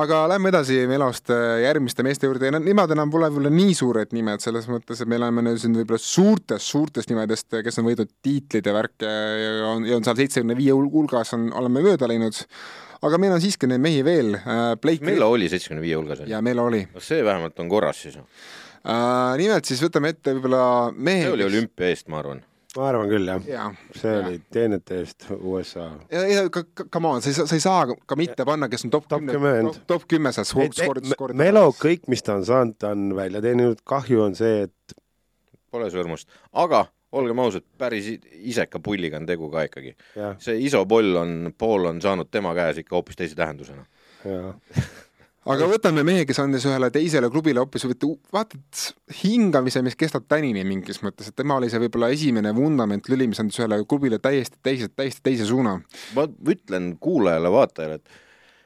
aga lähme edasi Melost järgmiste meeste juurde ja nemad enam pole võib-olla nii suured nimed, selles mõttes, et me oleme nüüd siin võib-olla suurtest, suurtest nimedest, kes on võitnud tiitlid ja värke ja on, ja on seal seitsmekümne viie hulgas on, oleme mööda läinud. aga meil on siiski neid mehi veel äh,, Blake Mello oli seitsmekümne viie hulgas, ja Melo oli no see vähemalt on korras siis. äh,. nimelt siis võtame ette võib-olla mehe. see oli olümpia eest, ma arvan. Ma arvan küll, jah. jaa see oli teenete eest USA. ja, ja come on, sa ei saa, sa ei saa ka mitte panna, kes on top kümmend., top kümme seal skoorida. Melo, kõik, mis ta on saanud, ta on välja teeninud, kahju on see, et Pole sõrmust, aga olgem ausad, päris iseka pulliga on tegu ka ikkagi. see isopoll on, pool on saanud tema käes ikka hoopis teise tähendusena. jah, aga võtame mehe, kes andis ühele teisele klubile hoopis, vaata, hingamise, mis kestab tänini mingis mõttes, et tema oli see võib-olla esimene vundament lüli, mis andis ühele klubile täiesti teise, täiesti teise suuna. ma ütlen kuulajale-vaatajale, et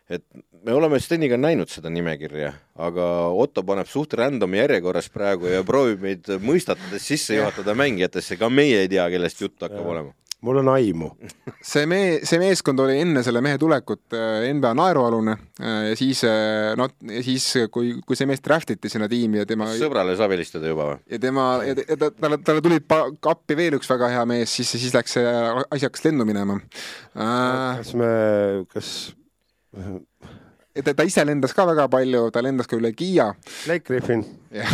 et me oleme Steniga näinud seda nimekirja, aga Otto paneb suht random järjekorras praegu ja proovib meid mõistatades sisse juhatada mängijatesse, ka meie ei tea, kellest jutt hakkab olema. Mul on aimu. see mee-, see meeskond oli enne selle mehe tulekut äh, NBA naerualune äh, ja siis noh, ja siis kui, kui see mees draft iti sinna tiimi ja tema sõbrale saab helistada juba või? ja tema ja, ta, talle, talle tuli appi veel üks väga hea mees, siis, siis läks see asi hakkas lennu minema äh,. kas me, kas ta, ta ise lendas ka väga palju, ta lendas ka üle Kiia Blake Griffin, jah,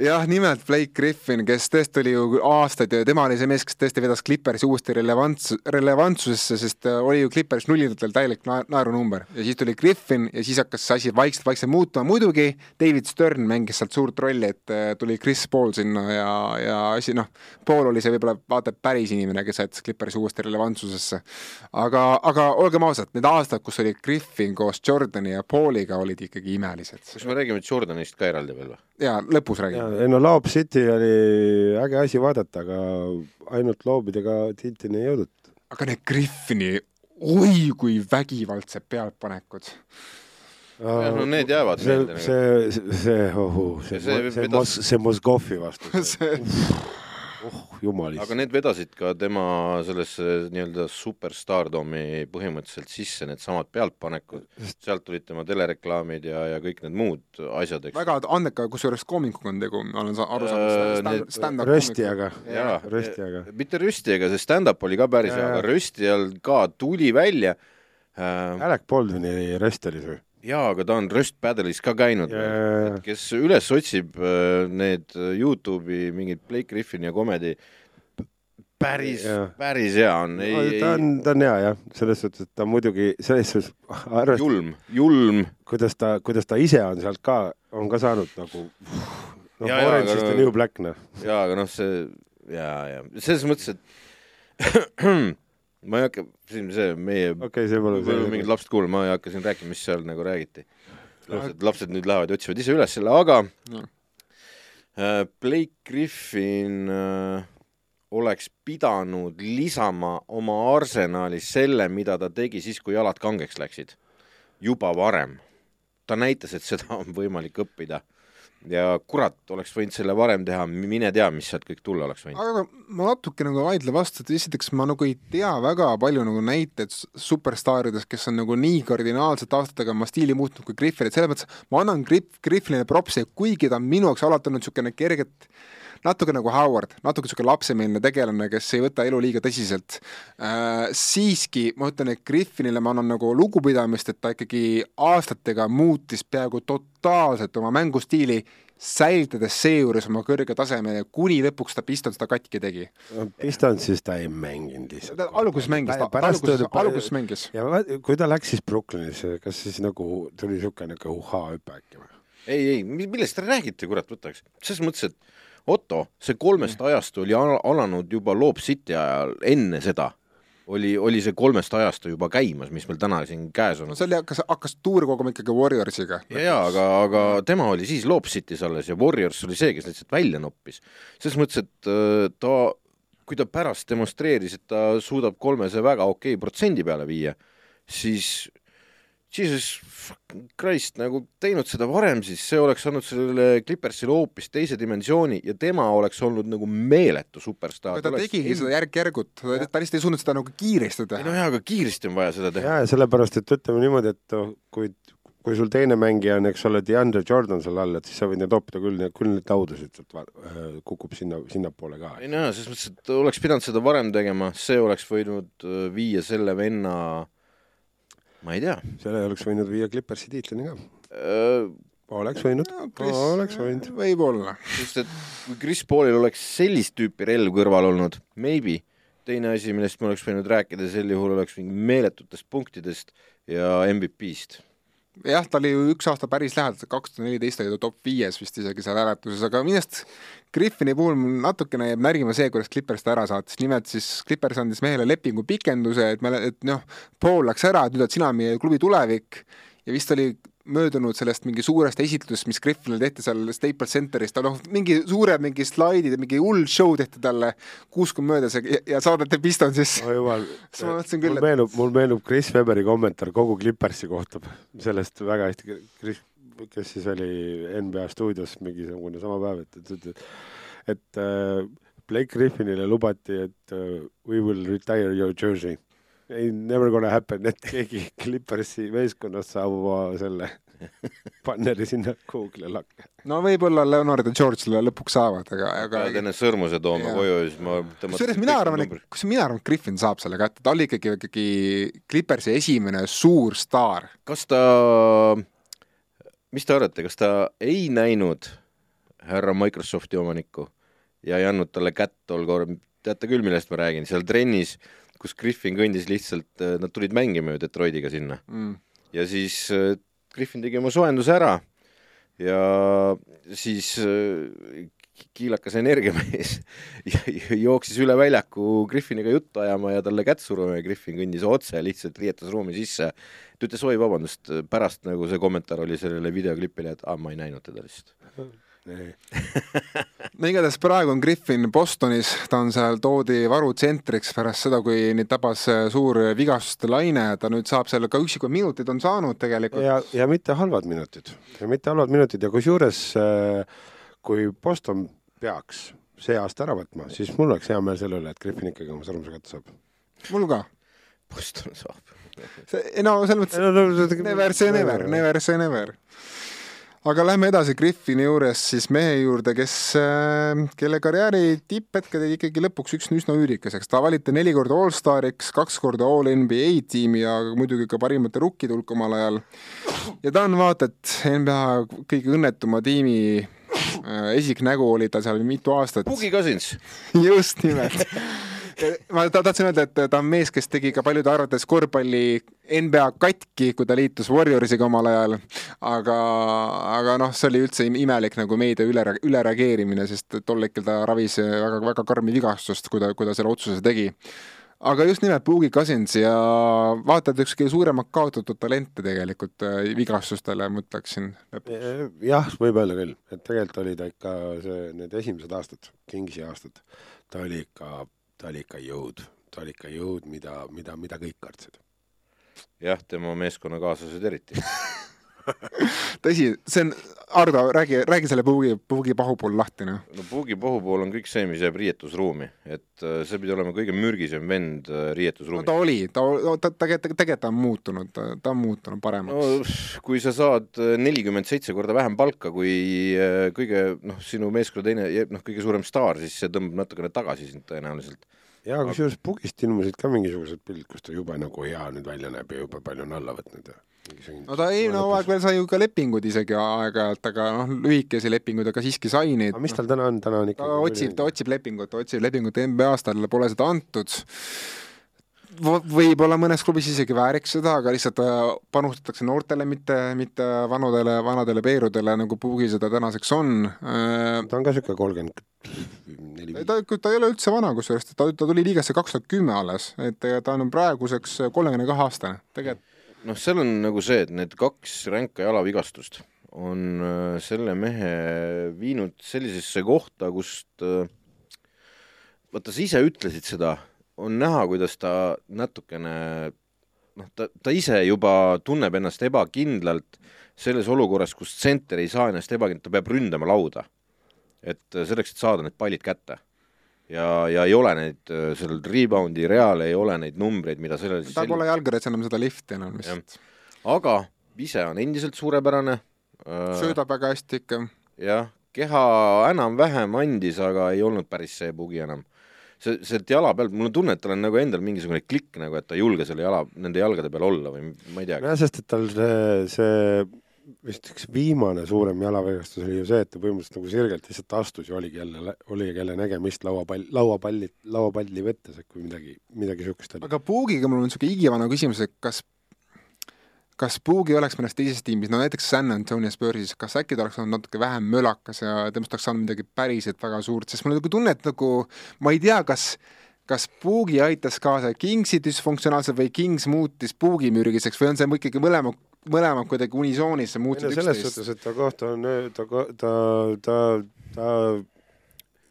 jah, nimelt Blake Griffin, kes tõesti oli ju aastaid tema oli see mees, kes tõesti vedas Clippersi uuesti relevants, relevantsusesse, sest äh, oli ju Clippers nullidatel täielik na- naerunumber ja siis tuli Griffin ja siis hakkas see asi vaikselt-vaikselt muutuma, muidugi David Stern mängis sealt suurt rolli, et äh, tuli Chris Paul sinna ja, ja asi noh, Paul oli see võib-olla vaata päris inimene, kes jättis Clippersi uuesti relevantsusesse. aga, aga olgem ausad, need aastad, kus oli Griffin koos Jordani ja Pauliga, olid ikkagi imelised. kas me räägime Jordanist ka eraldi veel või? Ja lõpus räägime. ei no Lob City oli äge asi vaadata, aga ainult loobidega tintini ei jõudnud. aga need Griffini, oi kui vägivaldsed pealtpanekud. jah, no need jäävad see, meelde see, see, see, ohu, see, Ja see see, see vedas- Mos-, see Moscovi vastu, see, oh jumal aga issand. need vedasid ka tema sellesse nii-öelda superstardomi põhimõtteliselt sisse, needsamad pealtpanekud, sealt tulid tema telereklaamid ja, ja kõik need muud asjad, eks. väga andeka, kusjuures koomikuga on tegu, ma olen sa- aru Äh, saanud stand,. stand-up röstijaga, jaa, röstijaga. mitte röstijaga, see stand-up oli ka päris hea, aga jaa. rösti all ka tuli välja äh,. Alec Baldwini rösteris või? jaa, aga ta on Röst Battle'is ka käinud jaa. kes üles otsib äh, need Youtube'i mingid Blake Griffin ja komedi, päris Jaa., päris hea on, ei, ta on, ta on hea jah, selles suhtes, et ta muidugi selles suhtes arvestades, julm, julm, kuidas ta, kuidas ta ise on sealt ka, on ka saanud nagu noh, Jaa, jaa, Orange aga is the no- new black noh. jaa, aga noh, see jaa, jaa, selles mõttes, et ma ei hakka, siin see meie okei okay,, see pole võib-olla mingid lapsed kuulavad, ma ei hakka siin rääkima, mis seal nagu räägiti. lapsed, lapsed nüüd lähevad ja otsivad ise üles selle, aga Jah. äh, Blake Griffin äh, oleks pidanud lisama oma arsenali selle, mida ta tegi siis, kui jalad kangeks läksid. juba varem. ta näitas, et seda on võimalik õppida. Ja kurat, oleks võinud selle varem teha, mine tea, mis sealt kõik tulla oleks võinud. aga ma natuke nagu vaidlen vastu, et esiteks ma nagu ei tea väga palju nagu näiteid superstaaridest, kes on nagu nii kardinaalselt aastatega oma stiili muutnud kui Griffin, et selles mõttes ma annan Griff, Griffinile propsi, kuigi ta on minu jaoks alati olnud niisugune kerget natuke nagu Howard, natuke niisugune lapsemeelne tegelane, kes ei võta elu liiga tõsiselt äh,. siiski ma ütlen, et Griffinile ma annan nagu lugupidamist, et ta ikkagi aastatega muutis peaaegu totaalselt oma mängustiili, säilitades seejuures oma kõrge taseme, kuni lõpuks ta Piston seda katki tegi. Pistonsis ta ei mänginud lihtsalt. ta alguses mängis, ta alguses alguses mängis. ja kui ta läks siis Brooklynisse, kas siis nagu tuli niisugune niisugune uhhaa-hüpe äkki või? ei, ei, millest te räägite, kurat, võtaks. selles mõttes, et Otto, see kolmest ajastu oli al- alanud juba Loop City ajal, enne seda oli, oli see kolmest ajastu juba käimas, mis meil täna siin käes on see oli, hakkas, hakkas tuur koguma ikkagi Warriorsiga. ja, ja aga, aga tema oli siis Loop City's alles ja Warriors oli see, kes lihtsalt välja noppis. selles mõttes, et äh, ta, kui ta pärast demonstreeris, et ta suudab kolmese väga okei protsendi peale viia, siis Jesus fucking Christ, nagu teinud seda varem, siis see oleks andnud sellele Clippersile hoopis teise dimensiooni ja tema oleks olnud nagu meeletu superstaar. ta tegigi seda järk-järgult, ta lihtsalt ei suutnud seda nagu kiiresti ei no teha. jaa, aga kiiresti on vaja seda teha. jaa, ja sellepärast, et ütleme niimoodi, et oh, kui, kui sul teine mängija on, eks ole, DeAndre Jordan seal all, et siis sa võid neid toppida küll, küll neid laudasid sealt äh, kukub sinna, sinnapoole ka. ei no jaa, selles mõttes, et oleks pidanud seda varem tegema, see oleks võinud äh, viia selle venna, ma ei tea selle oleks võinud viia Clippersi tiitlini ka. äh,, oleks võinud, oleks võinud. võib-olla. sest et kui Chris Paulil oleks sellist tüüpi relv kõrval olnud, maybe, teine asi, millest me oleks võinud rääkida, sel juhul oleks mingi meeletutest punktidest ja MVP-st. jah, ta oli ju üks aasta päris lähedal, kaks tuhat neliteist oli ta top viies vist isegi seal hääletuses, aga minu arust Griffini puhul mul natukene jääb närima see, kuidas Clippers ta ära saatis, nimelt siis Clippers andis mehele lepingu pikenduse, et me, et noh, Paul läks ära, et nüüd oled sina meie klubi tulevik. Ja vist oli möödunud sellest mingi suurest esitlusest, mis Griffinile tehti seal Staples Centeris, ta noh, mingi suure mingi slaidid mingi hull show tehti talle kuuskümmend möödas ja, ja saadeti Pistonsisse. oh siis ma mõtlesin küll, mul et meenub, mul meenub Chris Weberi kommentaar kogu Clippersi kohta, sellest väga hästi, Chris, kes siis oli NBA stuudios mingisugune sama päev, et, et, et, et äh, Blake Griffinile lubati, et uh, we will retire your jersey. ei, never gonna happen, et keegi Clippersi meeskonnast saab oma selle banneri sinna Google'i lakke. no võib-olla Leonard ja George selle lõpuks saavad, aga, aga pead enne sõrmuse tooma koju ja siis ma kusjuures mina arvan, et, kus mina arvan, et Griffin saab selle kätte, ta oli ikkagi, ikkagi Clippersi esimene suur staar. kas ta, mis te arvate, kas ta ei näinud härra Microsofti omanikku ja ei andnud talle kätt tol korral, teate küll, millest ma räägin, seal trennis, kus Griffin kõndis lihtsalt, nad tulid mängima ju Detroitiga sinna Mm. ja siis äh, Griffin tegi oma soojenduse ära ja siis äh, kiilakas energiamees jooksis üle väljaku Griffiniga juttu ajama ja talle kätt suruma ja Griffin kõndis otse lihtsalt riietusruumi sisse. ta ütles oi vabandust, pärast nagu see kommentaar oli sellele videoklipile, et aa, ma ei näinud teda lihtsalt. no igatahes praegu on Griffin Bostonis, ta on seal, toodi varutsentriks pärast seda, kui neid tabas suur vigastuste laine, ta nüüd saab seal ka üksikud minutid on saanud tegelikult. ja, ja mitte halvad minutid ja mitte halvad minutid ja kusjuures äh, kui Boston peaks see aasta ära võtma, siis mul oleks hea meel selle üle, et Griffin ikkagi oma sõrmuse kätte saab. mul ka. Boston saab. see, no selles mõttes no, no, no, never say never, never say never. Aga lähme edasi Griffini juures siis mehe juurde, kes, kelle karjääri tipphetke tegi ikkagi lõpuks üks üsna üürikeseks. ta valiti neli korda allstariks, kaks korda all NBA tiimi ja muidugi ka parimate rukkide hulka omal ajal. ja ta on vaata et NBA kõige õnnetuma tiimi esiknägu oli ta seal mitu aastat. Boogie Cousins. just nimelt ma tahtsin öelda, et ta on mees, kes tegi ka paljude arvates korvpalli NBA katki, kui ta liitus Warriorsiga omal ajal, aga, aga noh, see oli üldse imelik nagu meedia üle, ülereageerimine, sest tol hetkel ta ravis väga, väga karmi vigastust, kui ta, kui ta selle otsuse tegi. Aga just nimelt Boogie Cousins ja vaata, et üks kõige suuremat kaotatud talente tegelikult vigastustele, ma ütleksin. jah, võib öelda küll, et tegelikult oli ta ikka see, need esimesed aastad, Kingsi aastad, ta oli ikka, ta oli ikka jõud, ta oli ikka jõud, mida, mida, mida kõik kartsid. jah, tema meeskonnakaaslased eriti tõsi, see on, Ardo, räägi, räägi selle Puugi, Puugi pahupool lahti, noh. no Puugi pahupool on kõik see, mis jääb riietusruumi, et see pidi olema kõige mürgisem vend riietusruumis no,. ta oli, ta, ta, ta, tegelikult ta on muutunud, ta on muutunud paremaks. no kui sa saad nelikümmend seitse korda vähem palka kui kõige, noh, sinu meeskonna teine, noh, kõige suurem staar, siis see tõmbab natukene tagasi sind tõenäoliselt jaa, kusjuures Pugist ilmusid ka mingisugused pildid, kus ta jube nagu hea nüüd välja näeb ja jube palju on alla võtnud ja no ta eelmine hooaeg veel sai ju ka lepingud isegi aeg-ajalt, aga noh, lühikesi lepinguid, aga siiski sai neid. aga mis tal täna on, täna on ikka ta otsib, ta otsib lepingut, ta otsib lepingut NBA-s, talle pole seda antud. võib-olla mõnes klubis isegi vääriks seda, aga lihtsalt panustatakse noortele, mitte, mitte vanudele, vanadele peerudele, nagu Puugi seda tänaseks on. ta on ka niisugune kolmkümmend neli. ta, ta ei ole üldse vana, kusjuures ta, ta tuli liigasse kaks tuhat kümme alles, et ta on praeguseks kolmekümne kahe aastane, tegelikult noh, seal on nagu see, et need kaks ränka jalavigastust on selle mehe viinud sellisesse kohta, kust vaata, sa ise ütlesid seda, on näha, kuidas ta natukene noh, ta, ta ise juba tunneb ennast ebakindlalt selles olukorras, kus tsenter ei saa ennast ebakindlalt, ta peab ründama lauda. et selleks, et saada need pallid kätte ja, ja ei ole neid, seal rebound'i real ei ole neid numbreid, mida sellel ta sel... pole jalgades enam seda lifti enam lihtsalt. aga ise on endiselt suurepärane. söödab väga hästi ikka. jah, keha enam-vähem andis, aga ei olnud päris see bugi enam. see, sealt jala peal, mul on tunne, et tal on nagu endal mingisugune klikk nagu, et ta ei julge selle jala, nende jalgade peal olla või ma ei tea. nojah, sest et tal see, see vist üks viimane suurem jalavigastus oli ju see, et ta põhimõtteliselt nagu sirgelt lihtsalt astus ja oligi jälle, oligi jälle nägemist lauapall, lauapalli, lauapalli võttes, et kui midagi, midagi niisugust oli. aga Puugiga mul on niisugune igivana küsimus, et kas, kas Puugi oleks mõnes teises tiimis, no näiteks San Antonio Spursis, kas äkki ta oleks olnud natuke vähem mölakas ja temast oleks saanud midagi päriselt väga suurt, sest mul on nagu tunne, et nagu ma ei tea, kas kas Puugi aitas kaasa Kingsi düsfunktsionaalselt või Kings muutis Puugi mürgiseks või on see ikkagi mõlema mõlemad kuidagi unisoonis muutsid üksteist. selles suhtes, et ta kohta on, ta, ta, ta, ta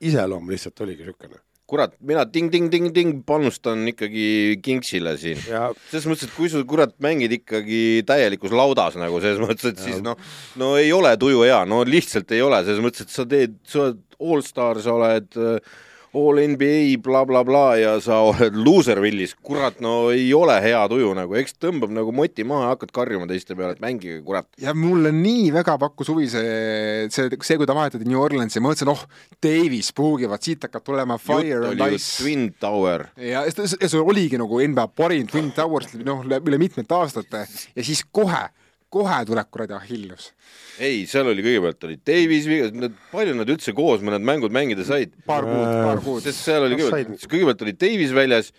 iseloom lihtsalt oligi niisugune. kurat, mina ting-ting-ting-ting panustan ikkagi Kingsile siin. selles mõttes, et kui sa kurat mängid ikkagi täielikus laudas nagu selles mõttes, et ja. siis noh, no ei ole tuju hea, no lihtsalt ei ole, selles mõttes, et sa teed, sa oled allstar, sa oled all NBA blablabla bla, bla, ja sa oled loservillis, kurat, no ei ole hea tuju nagu, eks tõmbab nagu moti maha ja hakkad karjuma teiste peale, et mängige, kurat. ja mulle nii väga pakkus huvi see, see, see, kui ta vahetati New Orleansi, ma mõtlesin, oh, Davis puugivad, siit hakkab tulema Fire jutt and Ice. Twin Tower. ja ja see oligi nagu NBA parim Twin Towers, noh, üle mitmete aastate ja siis kohe, kohe tuleb kuradi Achilles. ei, seal oli kõigepealt oli Davis vigas, palju nad üldse koos mõned mängud mängida said? paar kuud, paar kuud. sest seal oli kõigepealt, kõigepealt oli Davis väljas,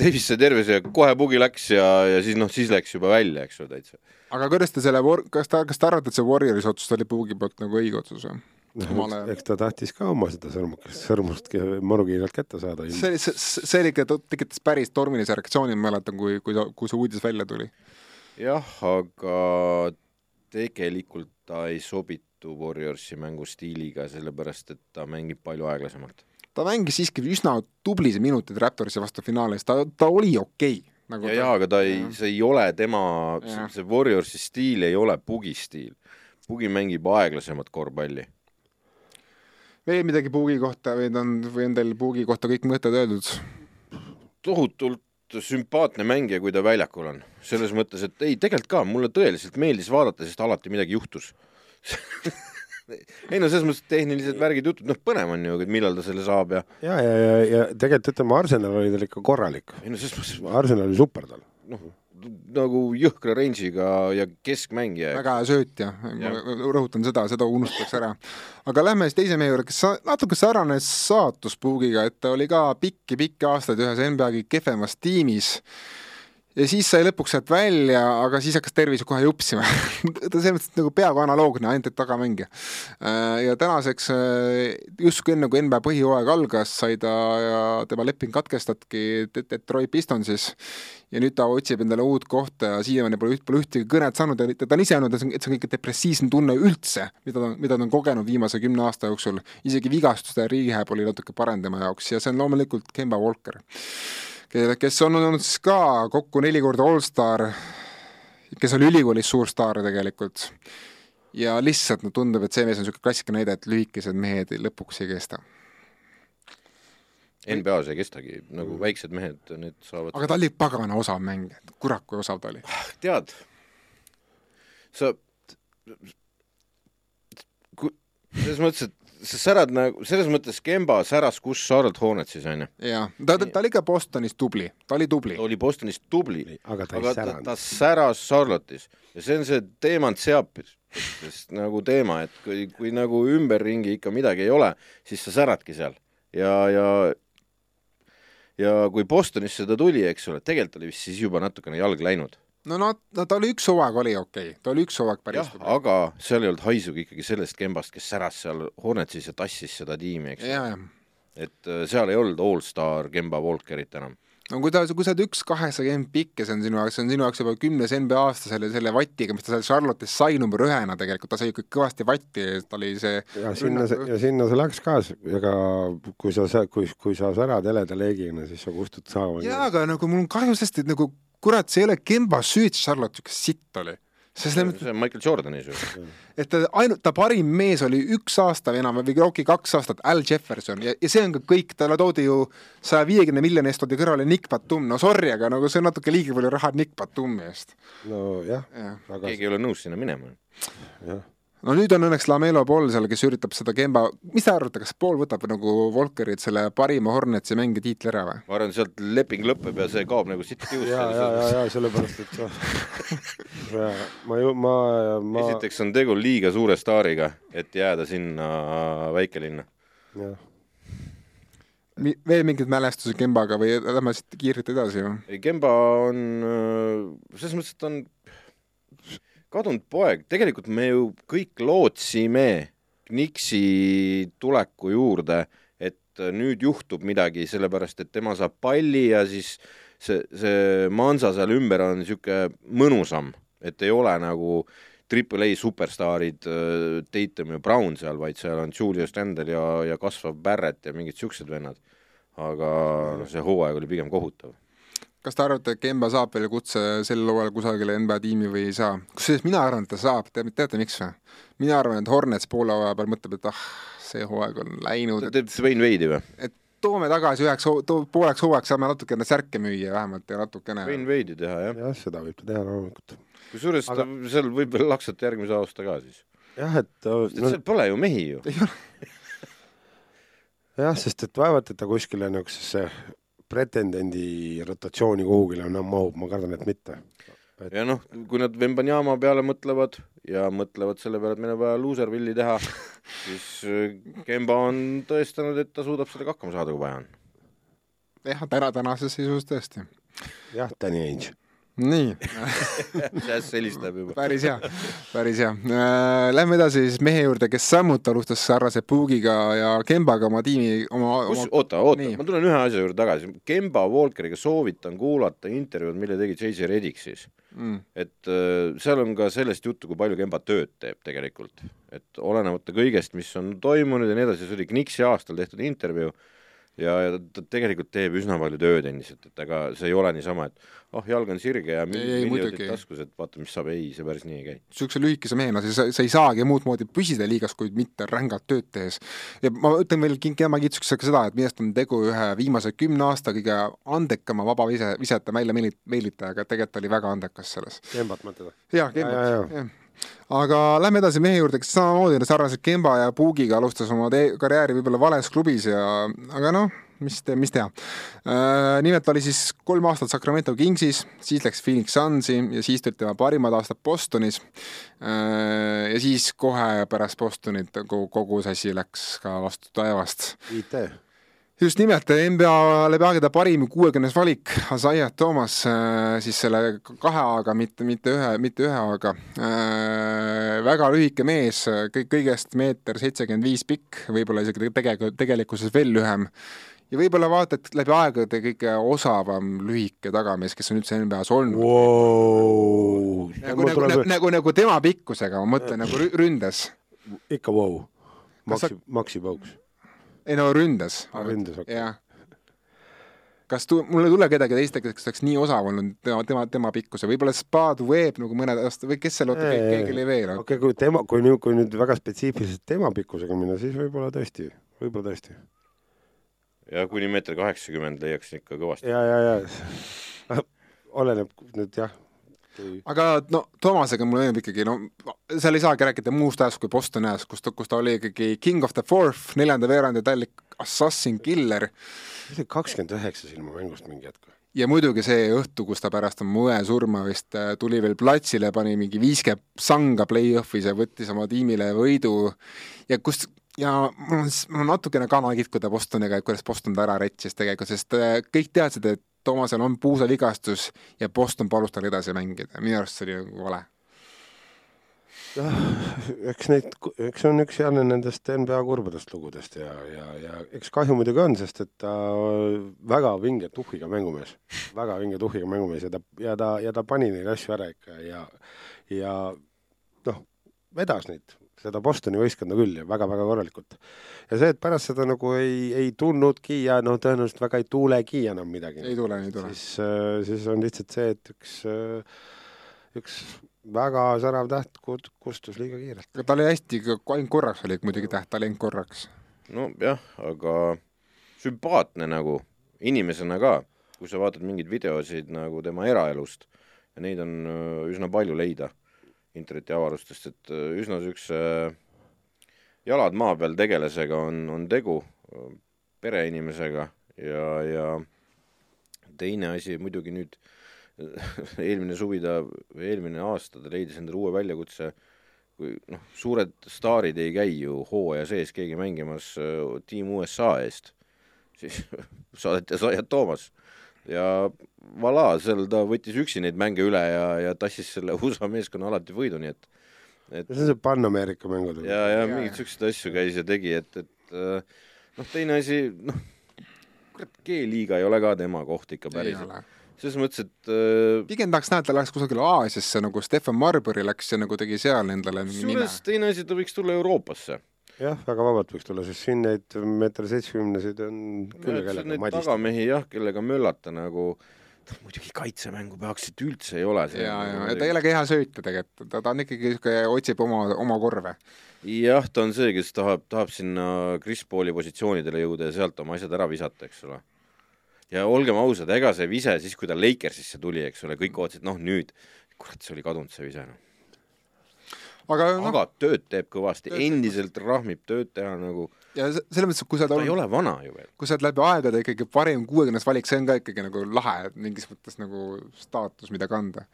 Davis sai tervise ja kohe bugi läks ja, ja siis noh, siis läks juba välja, eks ju, täitsa. aga kuidas te selle, kas ta, kas te arvate, et see Warriorsi otsus oli Puugi poolt nagu õige otsus või? Noh, eks ta tahtis ka oma seda sõrmukest, sõrmust ke- marukiirelt kätte saada. see see, see oli ikka, tekitas päris tormilise reaktsiooni, ma mäletan, kui, kui, kui see uudis välja tuli. Jah, aga tegelikult ta ei sobitu Warriorsi mängustiiliga, sellepärast et ta mängib palju aeglasemalt. ta mängis siiski üsna tublisid minuteid Raptorsi vastu finaalis, ta, ta oli okei okay, nagu ja, ja aga ta ei, see ei ole tema, see Warriorsi stiil ei ole Pugi stiil. Pugi mängib aeglasemat korvpalli. veel midagi Puugi kohta või on, või on teil Puugi kohta kõik mõtted öeldud? tohutult sümpaatne mängija, kui ta väljakul on. selles mõttes, et ei, tegelikult ka, mulle tõeliselt meeldis vaadata, sest alati midagi juhtus ei no selles mõttes tehnilised värgid, jutud, noh, põnev on ju, et millal ta selle saab ja ja, ja, ja, ja tegelikult ütleme, Arsenal oli tal ikka korralik. ei no selles mõttes Arsenal oli super tal. noh, nagu jõhkra range'iga ja keskmängija. väga hea söötja, ma Jah. rõhutan seda, seda unustatakse ära. aga lähme siis teise mehe juurde, kes natuke sarnane saatus Puugiga, et ta oli ka pikki-pikki aastaid ühes NBA kõige kehvemas tiimis ja siis sai lõpuks sealt välja, aga siis hakkas tervis kohe jupsima ta selles mõttes nagu peaaegu analoogne, ainult et tagamängija. ja tänaseks äh, justkui enne, kui NBA põhijooaeg algas, sai ta ja tema leping katkestatki Det- Detroit Pistonsis ja nüüd ta otsib endale uut kohta ja siiamaani pole, üht- pole ühtegi kõnet saanud ja ta on ise öelnud, et see on, et see on kõige depressiivsem tunne üldse, mida ta, mida ta on kogenud viimase kümne aasta jooksul. isegi vigastuste rehab oli natuke parem tema jaoks ja see on loomulikult Kemba Walker kes on olnud siis ka kokku neli korda allstar, kes oli ülikoolis suur staar tegelikult. ja lihtsalt no tundub, et see mees on niisugune klassikaline näide, et lühikesed mehed lõpuks ei kesta. NBA-s ei kestagi, nagu väiksed mehed, need saavad aga ta oli pagana osav mängija, kurat kui osav ta oli. tead, sa, selles mõttes, et sa särad nagu, selles mõttes Kemba säras kus Charlotte Hornetsis onju. jaa, ta, ta, ta oli ka Bostonis tubli, ta oli tubli. oli Bostonis tubli, aga ta aga ta, ta säras Charlotte'is. Ja see on see teemant seapist nagu teema, et kui, kui nagu ümberringi ikka midagi ei ole, siis sa säradki seal. Ja, ja ja kui Bostonisse ta tuli, eks ole, tegelikult oli vist siis juba natukene jalg läinud no, no, no ta oli üks hooaeg oli okei okay., ta oli üks hooaeg päris jah, aga seal ei olnud haisugi ikkagi sellest Kembast, kes säras seal Hornetsis ja tassis seda tiimi, eks ja, ja. et äh, seal ei olnud allstar Kemba Walkerit enam. no kui ta, kui sa oled üks kaheksakümmend pikk ja see on sinu jaoks, see on sinu jaoks juba kümnes NBA aasta selle, selle vatiga, mis ta seal Charlotte'is sai number ühena tegelikult, ta sai ikka kõvasti vatti, ta oli see ja sinna see, ja sinna see läks ka, ega kui sa, kui, kui sa särad heleda leegina, siis sa kustud saama. jaa, aga nagu mul on kahju sellest, et nagu kurat, see ei ole Kemba süü, et Charlotte niisugune sitt oli. see on Michael Jordani süü. et ta ainult, ta parim mees oli üks aasta või enam või okei, kaks aastat, Al Jefferson ja, ja see on ka kõik, talle toodi ju saja viiekümne miljoni eest toodi kõrvale Nick Batum, no sorry, aga nagu see on natuke liiga palju raha Nick Batumi eest. nojah, jah aga keegi ei ole nõus sinna minema. jah, no nüüd on õnneks Lamelo Ball seal, kes üritab seda Kemba, mis te arvate, kas Ball võtab nagu Volkerilt selle parima Hornetsi mängija tiitli ära või? ma arvan, sealt leping lõpeb ja see kaob nagu sitt kiuste. ja, ja, ja, ja sellepärast, et ja, ma ju, ma, ma, esiteks on tegu liiga suure staariga, et jääda sinna väikelinna. jah, Mi-, veel mingeid mälestusi Kembaga või lähme siit kiirelt edasi või? ei, Kemba on, äh, selles mõttes, et ta on kadunud poeg, tegelikult me ju kõik lootsime Nixi tuleku juurde, et nüüd juhtub midagi, sellepärast et tema saab palli ja siis see, see mansa seal ümber on niisugune mõnusam, et ei ole nagu Triple A superstaarid Tatum ja Brown seal, vaid seal on Julius Randle ja, ja kasvav Barrett ja mingid siuksed vennad. aga see hooaeg oli pigem kohutav kas te arvate, et Kemba saab veel kutse sel hooajal kusagile NBA tiimi või ei saa? kusjuures mina arvan, et ta saab, teate, teate miks või? mina arvan, et Hornets poole hooaja peal mõtleb, et ah, see hooaeg on läinud, ta teeb Dwayne Wade'i või? et toome tagasi üheks, pooleks hooajaks saame natukene särke müüa vähemalt ja natukene võin veidi teha jah, jah, seda võib ta teha loomulikult. kusjuures Aga- seal võib veel laksata järgmise aasta ka siis. jah, et sest no, seal pole ju mehi ju. jah, sest et vaevalt, et ta kuskile niisugusesse pretendendi rotatsiooni kuhugile enam mahub, ma kardan, et mitte. ja noh, kui nad Vembanyama peale mõtlevad ja mõtlevad selle peale, et meil on vaja luuservilli teha, siis äh, Kemba on tõestanud, et ta suudab sellega hakkama saada, kui vaja on. jah, täna, tänases seisus tõesti. jah, Danny Ainge. Nii, Jazz helistab juba. päris hea, päris hea äh,. Lähme edasi siis mehe juurde, kes samuti alustas sarnase puugiga ja Kembaga oma tiimi, oma, oma,, oota, oota ma tulen ühe asja juurde tagasi. Kemba Walkeriga soovitan kuulata intervjuud, mille tegi J.J. Redick siis. mm, et äh, seal on ka sellest juttu, kui palju Kemba tööd teeb tegelikult. et olenemata kõigest, mis on toimunud ja nii edasi, see oli Knixi aastal tehtud intervjuu ja, ja ta tegelikult teeb üsna palju tööd endiselt, et ega see ei ole niisama, et oh, jalg on sirge ja miljonid taskus, et vaata, mis saab, ei, see päris nii ei käi. niisuguse lühikese mehena sa, sa, ei saagi muud moodi püsida liigas, kui mitte rängalt tööd tehes. ja ma ütlen veel Kema kiituseks ka seda, et arust on tegu ühe viimase kümne aasta kõige andekama vaba vise, visete välja meelit-, meelitajaga, tegelikult oli väga andekas selles. Kembat mõtled? jah, Ja, ja, Kemba, jah. Aga lähme edasi mehe juurde, kes samamoodi sarnaselt Kemba ja Puugiga alustas oma karjääri võib-olla vales klubis ja aga noh, mis te, mis teha. nimelt oli siis kolm aastat Sacramento Kingsis, siis läks Phoenix Sunsi ja siis tulid tema parimad aastad Bostonis. ja siis kohe pärast Bostonit kogu, kogu see asi läks ka vastu taevast IT. Just nimelt NBA läbi aegade parim kuuekümnes valik, Isaiah Thomas äh, siis selle kahe A-ga, mitte, mitte ühe, mitte ühe A-ga äh,. väga lühike mees, kõik, kõigest meeter seitsekümmend viis pikk, võib-olla isegi tege-, tegelikkuses veel lühem. ja võib-olla vaata, et läbi aegade kõige osavam lühike tagamees, kes on üldse NBA-s olnud Wow. nagu, nagu, nagu, nagu, nagu tema pikkusega, ma mõtlen nagu rü- ründes. ikka wow. Kas sa- Maxi, Maxi Pauks. Ei no ründes. ründes, okei. jah. kas tu-, mul ei tule kedagi teist, kes oleks nii osav olnud tema, tema, tema pikkuse, võib-olla Spad Web nagu mõned aasta või kes seal, oota, keegi oli veel okei okay,, kui tema, kui nüüd, kui nüüd väga spetsiifiliselt tema pikkusega minna, siis võib-olla tõesti, võib-olla tõesti. ja kuni meeter kaheksakümmend leiaks ikka kõvasti. ja, ja, ja oleneb nüüd jah, kui aga no Toomasega mulle meenub ikkagi, no seal ei saagi rääkida muust ajast kui Bostoni ajast, kus ta, kus ta oli ikkagi king of the fourth, neljanda veerandi tallik assassin killer kakskümmend üheksa silma mängust mingi hetk. ja muidugi see õhtu, kus ta pärast oma õe surma vist äh, tuli veel platsile, pani mingi viiskümmend sanga play-off'is ja võttis oma tiimile võidu ja kus ja mul on, natukene kana kitkuda Bostoniga, et kuidas Boston ta ära retsis tegelikult, sest äh, kõik teadsid, et Toomasel on puusavigastus ja Boston palus tal edasi mängida, minu arust see oli nagu vale. jah, eks neid, eks see on üks jälle nendest NBA kurbadest lugudest ja, ja, ja eks kahju muidugi on, sest et ta väga vinge tuhhiga mängumees, väga vinge tuhhiga mängumees ja ta, ja ta, ja ta pani neid asju ära ikka ja, ja noh, vedas neid, seda Bostoni võistkonda küll ja väga-väga korralikult. ja see, et pärast seda nagu ei, ei tulnudki ja noh, tõenäoliselt väga ei tulegi enam midagi ei tule, ei tule. siis, siis on lihtsalt see, et üks, üks väga särav täht kustus liiga kiirelt. aga ta oli hästi, ainult korraks oli muidugi täht, ta oli ainult korraks. nojah, aga sümpaatne nagu inimesena ka, kui sa vaatad mingeid videosid nagu tema eraelust ja neid on öö, üsna palju leida internetiavarustest, et öö, üsna niisuguse jalad maa peal tegelasega on, on tegu, pereinimesega ja, ja teine asi muidugi nüüd eelmine suvi ta, eelmine aasta ta leidis endale uue väljakutse, kui noh, suured staarid ei käi ju hooaja sees keegi mängimas äh, tiim USA eest, siis saadeti Zayat Toomas ja voilà, seal ta võttis üksi neid mänge üle ja, ja tassis selle USA meeskonna alati võidu, nii et et see on see Pan-Ameerika mängud. ja, ja Jaa, mingeid siukseid asju käis ja tegi, et, et äh, noh, teine asi, noh, kurat, G-liiga ei ole ka tema koht ikka päriselt. selles mõttes, et äh, pigem tahaks näha, et ta läheks kusagile Aasiasse nagu Stefan Marbury läks ja nagu tegi seal endale kusjuures. teine asi, ta võiks tulla Euroopasse. jah, väga vabalt võiks tulla, sest siin neid meeter seitsmekümneseid on küll ja kellega madistada. tagamehi jah, kellega möllata nagu muidugi kaitsemängu peaksid üldse ei ole. ja, ja ta ei ole ka hea söötja tegelikult, ta, ta on ikkagi niisugune, otsib oma, oma korve. jah, ta on see, kes tahab, tahab sinna Chris Pauli positsioonidele jõuda ja sealt oma asjad ära visata, eks ole. ja olgem ausad, ega see vise siis, kui ta Lakersisse tuli, eks ole, kõik ootasid, noh nüüd, kurat, see oli kadunud, see vise, noh. aga noh, aga tööd teeb kõvasti, endiselt rahmib tööd teha nagu, ja se- selles mõttes, kui sa ta oled ei olnud, ole vana ju veel. kui sa oled läbi aegade ikkagi parim kuuekümnes valik, see on ka ikkagi nagu lahe, mingis mõttes nagu staatus, mida kanda.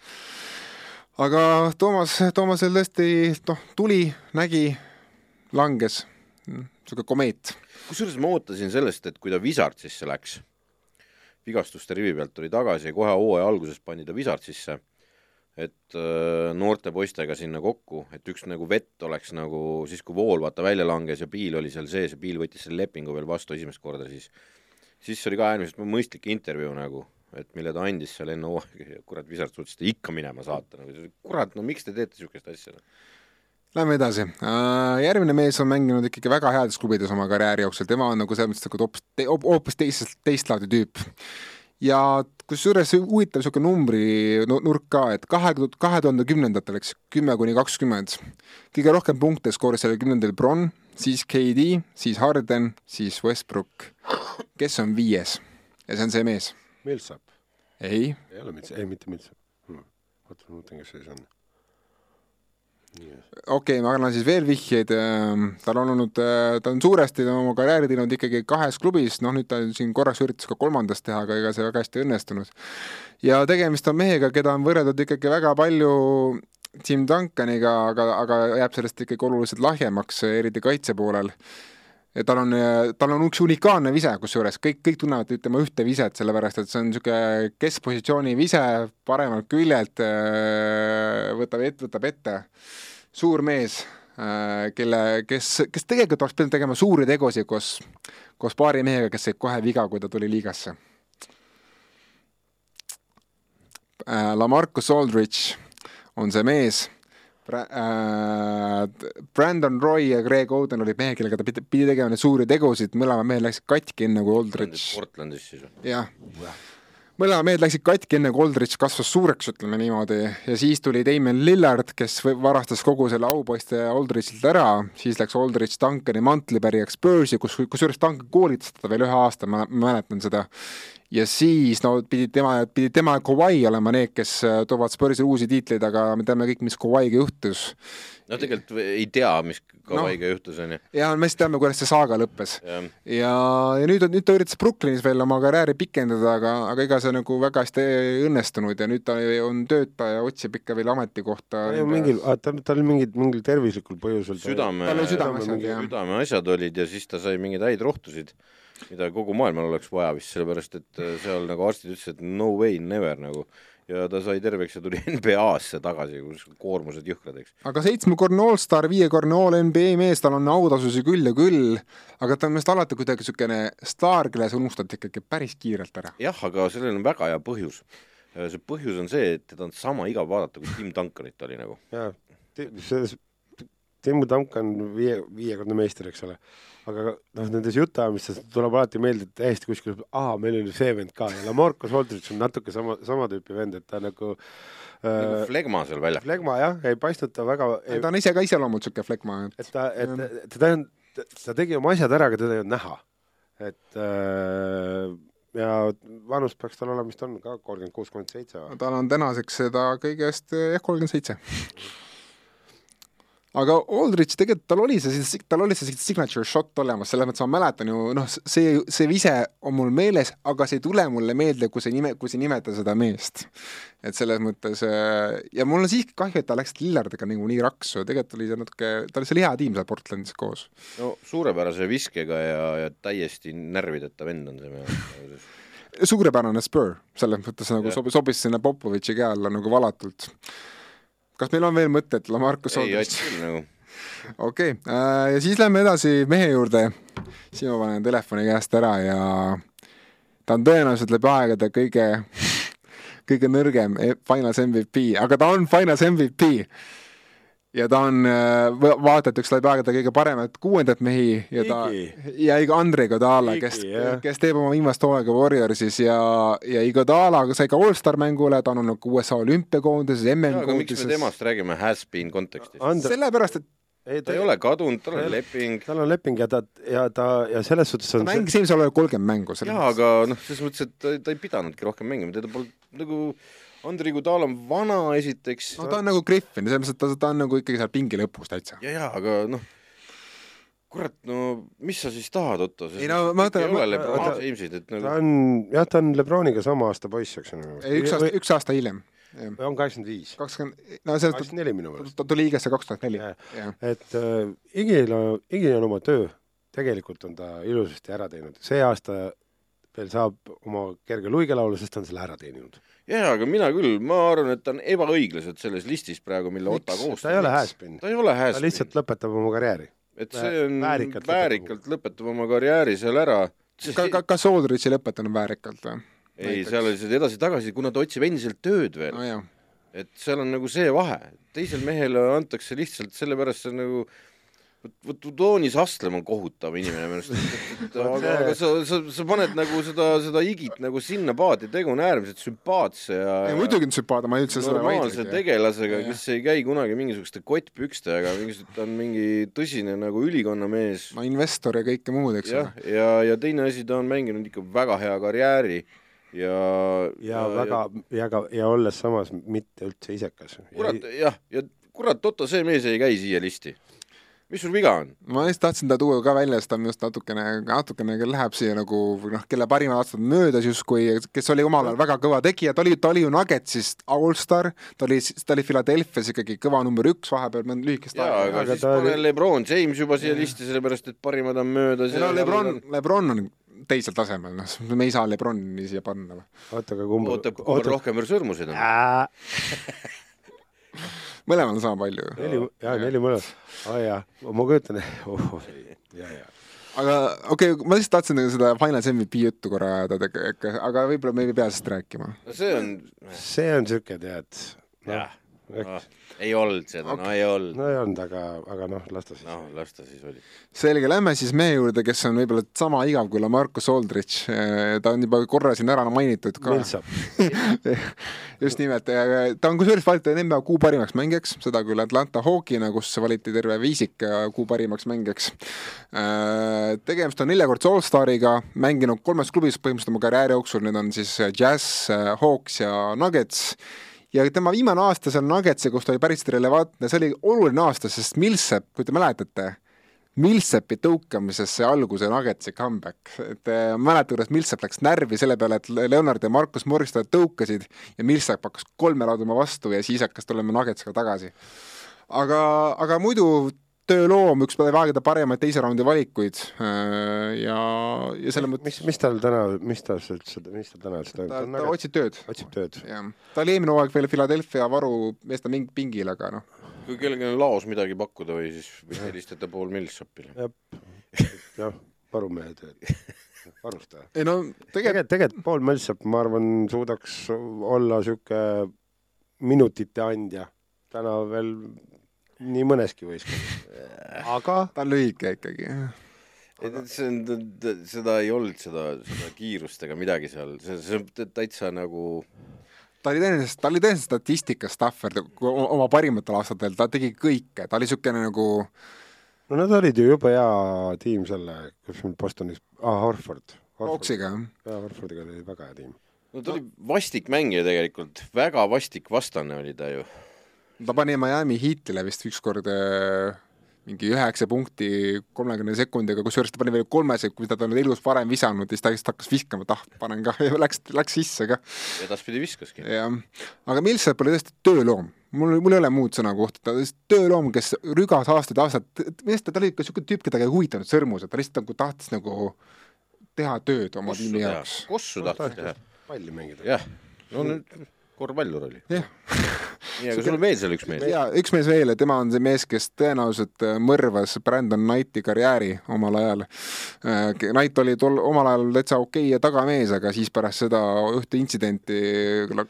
aga Toomas, Toomasel tõesti noh, tuli, nägi, langes, niisugune komeet. kusjuures ma ootasin sellest, et kui ta Wizardsisse läks, vigastuste rivi pealt tuli tagasi ja kohe hooaja alguses pandi ta Wizardsisse, et äh, noorte poistega sinna kokku, et üks nagu vett oleks nagu siis, kui Vool vaata välja langes ja Piil oli seal sees ja Piil võttis selle lepingu veel vastu esimest korda, siis siis oli ka äärmiselt mõistlik intervjuu nagu, et mille ta andis seal enne hooaega kurat, Wizards suutis ta ikka minema saata nagu, kurat, no miks te teete niisugust asja? Lähme edasi. järgmine mees on mänginud ikkagi väga heades klubides oma karjääri jooksul, tema on nagu selles mõttes nagu hoopis hoopis teisest, teist laadi tüüp. Ja kusjuures huvitav niisugune numbri nu- nurk ka, et kahe, kahe tuhande kümnendatel, eks, kümme kuni kakskümmend. kõige rohkem punkte skooris sellel kümnendal Bron, siis KD, siis Harden, siis Westbrook. kes on viies? ja see on see mees. Millsap, ei, ei ole Millsap, ei mitte Millsap hmm.. oota, ma mõtlen, kes see siis on. Okei okay,, ma annan siis veel vihjeid, tal on olnud, ta on suuresti oma karjääri teinud ikkagi kahes klubis, noh nüüd ta siin korraks üritas ka kolmandas teha, aga ega see väga hästi ei õnnestunud. ja tegemist on mehega, keda on võrreldud ikkagi väga palju Tim Duncaniga, aga, aga jääb sellest ikkagi oluliselt lahjemaks, eriti kaitse poolel. Ja tal on, tal on üks unikaalne vise, kusjuures kõik, kõik tunnevad tema ühte viset, sellepärast et see on niisugune keskpositsiooni vise paremalt küljelt, võtab ette, võtab ette suur mees, kelle, kes, kes tegelikult oleks pidanud tegema suuri tegusid koos, koos paari mehega, kes said kohe viga, kui ta tuli liigasse. Lamarcus Aldridge on see mees äh, Brandon Roy ja Greg Oden olid mehed, kellega ta pidi, pidi tegema neid suuri tegusid, mõlemad mehed läksid katki enne kui Aldridge, Portlandis siis või? jah. Mõlemad mehed läksid katki enne kui Aldridge kasvas suureks, ütleme niimoodi, ja siis tuli Damon Lillard, kes varastas kogu selle aupoiste Aldridge'ilt ära, siis läks Aldridge Duncani mantlipärijaks Spursi, kus, kusjuures Duncan koolitas teda veel ühe aasta, ma mäletan seda. ja siis no pidid tema, pidid tema ja Kawhi olema need, kes äh, toovad Spursile uusi tiitleid, aga me teame kõik, mis Kawhi'ga juhtus. no tegelikult ei tea, mis Kawhi'ga no. juhtus, onju. ja me siis teame, kuidas see saaga lõppes. jah, ja, ja nüüd, nüüd ta üritas Brooklynis veel oma karjääri pikendada, aga, aga ega see nagu väga hästi ei õnnestunud ja nüüd ta on töötaja, otsib ikka veel ametikohta. mingil, tal, tal mingid, mingil tervislikul põhjusel. südame, südameasjad olid ja siis ta sai mingeid häid rohtusid, mida kogu maailmal oleks vaja vist, sellepärast et äh, seal nagu arstid ütlesid, et no way, never nagu. Ja ta sai terveks ja tuli NBA-sse tagasi, kus koormused jõhkrad, eks. aga seitsmekordne allstar, viiekordne all NBA mees, tal on autasusid küll ja küll, aga ta on minu arust alati kuidagi niisugune staar, kelle sa unustad ikkagi päris kiirelt ära. jah, aga sellel on väga hea põhjus. see põhjus on see, et teda on sama igav vaadata, kui Tim Duncanit oli nagu. jaa, selles, Timmu Duncan viie, viiekordne meister, eks ole. aga noh, nendes jutuajamistes tuleb alati meelde, et täiesti kuskil, aa, meil oli see vend ka ja Lamarcus Aldridge on natuke sama, sama tüüpi vend, et ta nagu nagu äh, flegma seal väljakul. flegma jah, ei paistnud ta väga, ta on ise ka iseloomult niisugune flekma, et et ta, et teda ei olnud, ta tegi oma asjad ära, aga teda ei olnud näha. et äh, ja vanus peaks tal olema, mis ta on ka kolmkümmend kuus, kolmkümmend seitse või? tal on tänaseks seda kõigest jah, kolmkümmend seitse. Aga Aldridge tegelikult, tal oli see, tal oli see signature shot olemas, selles mõttes ma mäletan ju noh, see, see vise on mul meeles, aga see ei tule mulle meelde, kui sa nime, kui sa nimetad seda meest. et selles mõttes äh, ja mul on siiski kahju, et ta läks Lillardiga nagu nii raksu, tegelikult oli see natuke, ta oli seal hea tiim seal Portlandis koos. no suurepärase viskega ja, ja täiesti närvideta vend on see mees. suurepärane Spur, selles mõttes nagu sobis, sobis sinna Popovitši käe alla nagu valatult. Kas meil on veel mõtted, Lamarcus ei, Aldridge? Ott küll nagu. okei okay., ja siis lähme edasi mehe juurde. siin ma panen telefoni käest ära ja ta on tõenäoliselt läbi aegade kõige, kõige nõrgem e- Finals MVP, aga ta on Finals MVP. Ja ta on äh, üks läbi aegade kõige paremat kuuendat mehi ja ta Iggy. ja Igo- Andrei Godala, kes kes teeb oma viimast hooaega Warriorsis ja, ja Igodala sai ka allstar mängule, ta on olnud ka USA olümpiakoondises, aga miks me MM-koondises. temast räägime has-been kontekstis? And-, sellepärast, et ei ta ei ole kadunud, tal on leping. tal on leping ja ta, ja ta, ja selles suhtes ta on mängis eelmisel hooajal kolmkümmend mängu. jaa, aga noh, selles mõttes, et ta, ta ei pidanudki rohkem mängima, teda polnud nagu Andrei Gudal on vana esiteks no ta on nagu Griffin, selles mõttes, et ta, ta on nagu ikkagi seal pingi lõpus täitsa. ja, ja aga noh, kurat, no mis sa siis tahad, Otto, Ei no ma ei ole ma- James'id, et ta nagu on, jah, ta on Lebroniga sama aasta poiss, eks ole. üks aasta, üks aasta hiljem. on kaheksakümmend viis, kakskümmend, no selles kaheksakümmend neli minu meelest. ta tuli liigesse kaks tuhat neli. Et äh, Igil on, Igil on oma töö, tegelikult on ta ilusasti ära teinud, see aasta veel saab oma kerge luigelaulu, sest ta on selle ära teeninud. jaa, aga mina küll, ma arvan, et ta on ebaõiglaselt selles listis praegu, mille Miks? Otta koostab. ta ei ole has-been, ta ei ole ta has-been, lihtsalt lõpetab oma karjääri. et see on väärikalt väärikalt, lõpetab oma karjääri seal ära. ka, ka, kas Oldrich ei lõpetanud väärikalt või? ei, seal oli see edasi-tagasi, kuna ta otsib endiselt tööd veel, nojah, et seal on nagu see vahe, teisel mehele antakse lihtsalt sellepärast see on nagu vot, vot Toonis Astlem on kohutav inimene minu arust, aga, aga sa, sa, sa paned nagu seda, seda igit nagu sinna paati, tegu on äärmiselt sümpaatse ja ei muidugi on sümpaatne, ma ei üldse seda normaalse vaidlegi. tegelasega, kes ei käi kunagi mingisuguste kottpükstega, mingisugune, ta on mingi tõsine nagu ülikonnamees. no investor ja kõike muud, eks jah ole., ja, ja teine asi, ta on mänginud ikka väga hea karjääri ja ja väga, ja ka, ja olles samas mitte üldse isekas. kurat, jah, ja kurat, Otto, see mees ei käi siia listi. Mis sul viga on? ma lihtsalt tahtsin ta tuua ka välja, sest ta minu arust natukene, natukene küll läheb siia nagu noh, kelle parimad aastad on möödas justkui, kes oli omal ajal väga kõva tegija, ta oli, ta oli ju Nuggetsis allstar, ta oli, ta oli Philadelphia's ikkagi kõva number üks vahepeal mõnda lühikest aega. aga aga siis ta pane oli- Lebron James juba siia listi, sellepärast et parimad on möödas no Lebron, Lebron on teisel tasemel, noh, me ei saa Lebroni siia panna või. oota, aga kumb ootab, kui palju rohkem sõrmuseid on. mõlemal on sama palju. neli, jaa, neli mõlemat. aa jaa, ma kujutan, oh, jaa, jaa. aga okei okay,, ma lihtsalt tahtsin nagu seda Finals MVP juttu korra ajada, aga võib-olla me ei pea sellest rääkima. no see on, see on siuke, tead, jah, noh, ei olnud seda, no ei olnud. no ei olnud, aga, aga noh, las ta siis. noh, las ta siis oli. selge, lähme siis mehe juurde, kes on võib-olla sama igav kui Lamarcus Aldrich. ta on juba korra siin ära mainitud ka. Just nimelt, ta on kusjuures valitud NBA kuu parimaks mängijaks, seda küll Atlanta Hawkina, kus valiti terve viisik kuu parimaks mängijaks. tegemist on neljakordse allstariga, mänginud kolmes klubis põhimõtteliselt oma karjääri jooksul, need on siis Jazz, Hawks ja Nuggets ja tema viimane aasta seal Nuggetsi, kus ta oli päris relevantne, see oli oluline aasta, sest Millsap, kui te mäletate, Millsapi tõukamises see alguse Nuggetsi comeback, et äh, ma mäletan, kuidas Millsap läks närvi selle peale, et Leonard ja Markus Morris teda tõukasid ja Millsap hakkas kolme laaduma vastu ja siis hakkas tulema Nuggetsiga tagasi. aga, aga muidu tööloom, üks aegade paremaid teise raundi valikuid äh, ja, ja selle mõttes mis, mis tal täna, mis tal üldse, mis tal täna üldse ta, toimub? ta otsib tööd. otsib tööd. jah, ta oli eelmine hooaeg veel Philadelphia varu meeste pingil, aga noh, kui kellelgi on laos midagi pakkuda või siis võite helistada Paul Millsapile. jah, varumehe tööd, varustaja. ei no tegelikult tegelikult, tegelikult Paul Millsap, ma arvan, suudaks olla sihuke minutite andja täna veel nii mõneski võistkonnas. aga ta on lühike ikkagi. see on, seda ei olnud, seda, seda kiirust ega midagi seal, see, see on täitsa nagu ta oli tõenäoliselt, ta oli tõenäoliselt statistika staffer oma parimatel aastatel, ta tegi kõike, ta oli niisugune nagu no nad olid ju jube hea tiim selle, kus meil Bostonis ah,, Horford. Hawksiga, jah. jaa, Horfordiga oli väga hea tiim. no ta oli vastik mängija tegelikult, väga vastik vastane oli ta ju. Ta pani Miami Heatile vist ükskord äh, mingi üheksa punkti kolmekümne sekundiga, kusjuures ta pani veel kolme sekundit, ta on elus varem visanud ja siis ta lihtsalt hakkas viskama, et ah, panen ka ja läks, läks sisse ka. edaspidi viskaski. jah, aga Millsap oli tõesti tööloom, mul, mul ei ole muud sõna kohta, ta oli tööloom, kes rügas aastaid aastaid, minu arust ta oli ikka niisugune tüüp, keda ei huvitanud sõrmused, ta lihtsalt nagu tahtis nagu teha tööd oma tiimi jaoks., kossu tahtis teha. palli mängida. jah, no nüüd korvpallur oli. jah, nii, aga sul on veel seal üks mees. ja üks mees veel ja tema on see mees, kes tõenäoliselt äh, mõrvas Brandon Knighti karjääri omal ajal. Knight oli tol omal ajal täitsa okei ja tagamees, aga siis pärast seda ühte intsidenti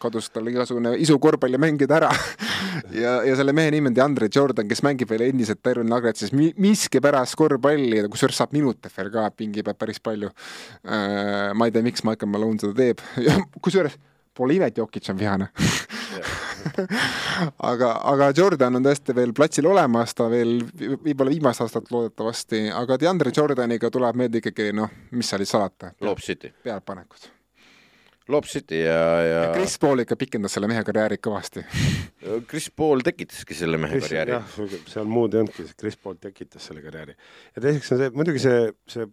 kadus tal igasugune isu korvpalli mängida ära. ja, ja selle mehe nimi on DeAndre Jordan, kes mängib veel endiselt Tyron Nuggetsis mi-, miskipärast korvpalli, kusjuures saab minute veel ka, pingi peab päris palju. ma ei tea, miks Michael Malone seda teeb, kusjuures pole ime, et Jokic on vihane aga, aga Jordan on tõesti veel platsil olemas, ta veel võib-olla viimast aastat loodetavasti, aga DeAndre Jordaniga tuleb meelde ikkagi noh, mis seal siis salata, Lob City, pealpanekud. Lob City ja, ja Chris Paul ikka pikendas selle mehe karjääri kõvasti. Chris Paul tekitaski selle mehe karjääri. jah, seal muud ei olnudki, Chris Paul tekitas selle karjääri. ja teiseks on see, muidugi see, see,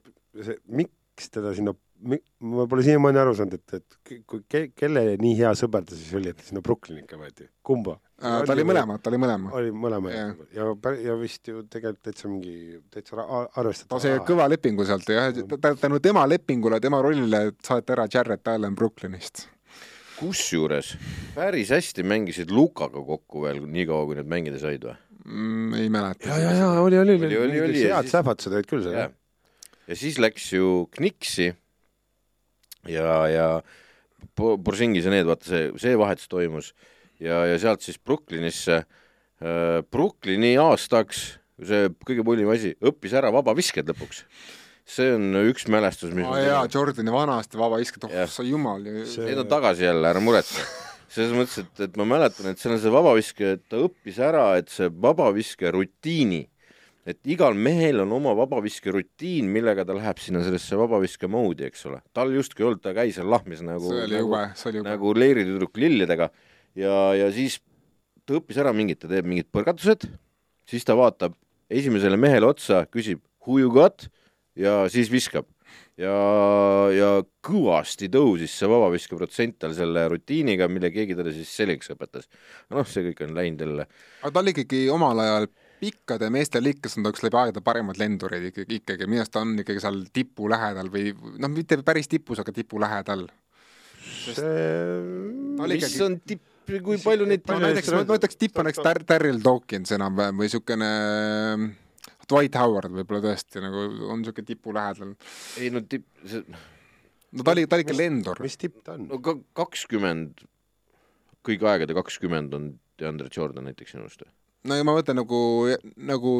see, miks teda sinna, ma pole siiamaani aru saanud, et, et kui ke,, kelle nii hea sõber ta siis oli, et sinna Brooklyni ikka võeti, kumba? ta oli mõlemad, ta oli mõlema. oli mõlema Jah. ja, ja, ja vist ju tegelikult täitsa mingi, täitsa arvestatav. ta sai kõva lepingu sealt ja tä- tänu tema lepingule, tema rollile saati ära Jarrett Allan Brooklynist. kusjuures päris hästi mängisid Lukaga kokku veel nii kaua, kui nad mängida said või? mm,. ei mäleta. ja, ja, ja oli, oli, Oli, oli, oli, ja head siis- sähvatused olid küll seal jah jah., ja siis läks ju Kniksi ja, ja Borsingis ja need, vaata see, see vahetus toimus ja, ja sealt siis Brooklynisse äh,. Brooklyni aastaks, see kõige pullim asi, õppis ära vabavisked lõpuks. see on üks mälestus, mis aa jaa, Jordani vanasti vabavisked, oh sa jumal. See- Need on tagasi jälle, ära muretse. selles mõttes, et, et ma mäletan, et seal on see vabaviske, et ta õppis ära, et see vabaviske rutiini, et igal mehel on oma vabaviske rutiin, millega ta läheb sinna sellesse vabaviske moodi, eks ole. tal justkui ei olnud, ta käis seal lahmis nagu, nagu, nagu leiritüdruk lilledega ja, ja siis ta õppis ära mingid, ta teeb mingid põrgatused, siis ta vaatab esimesele mehele otsa, küsib who you got ja siis viskab. ja, ja kõvasti tõusis see vabaviske protsent tal selle rutiiniga, mille keegi talle siis selgeks õpetas. noh, see kõik on läinud jälle, aga ta oli ikkagi omal ajal pikkade meeste liikas on ta üks läbi aegade parimad lendurid ikkagi, ikkagi minu arust ta on ikkagi seal tipu lähedal või noh, mitte päris tipus, aga tipu lähedal. see mis ikkagi- on tipp, kui palju neid no näiteks, ma ütleks tipp on näiteks Dar-, Daryl Dawkins enam-vähem või niisugune ähm, Dwight Howard võib-olla tõesti nagu on niisugune tipu lähedal. ei no tipp, see no ta oli, ta oli ikka lendur. mis tipp ta on? no ka kakskümmend, kõigi aegade kakskümmend on DeAndre Jordan näiteks sinu arust või? No ja ma mõtlen nagu, nagu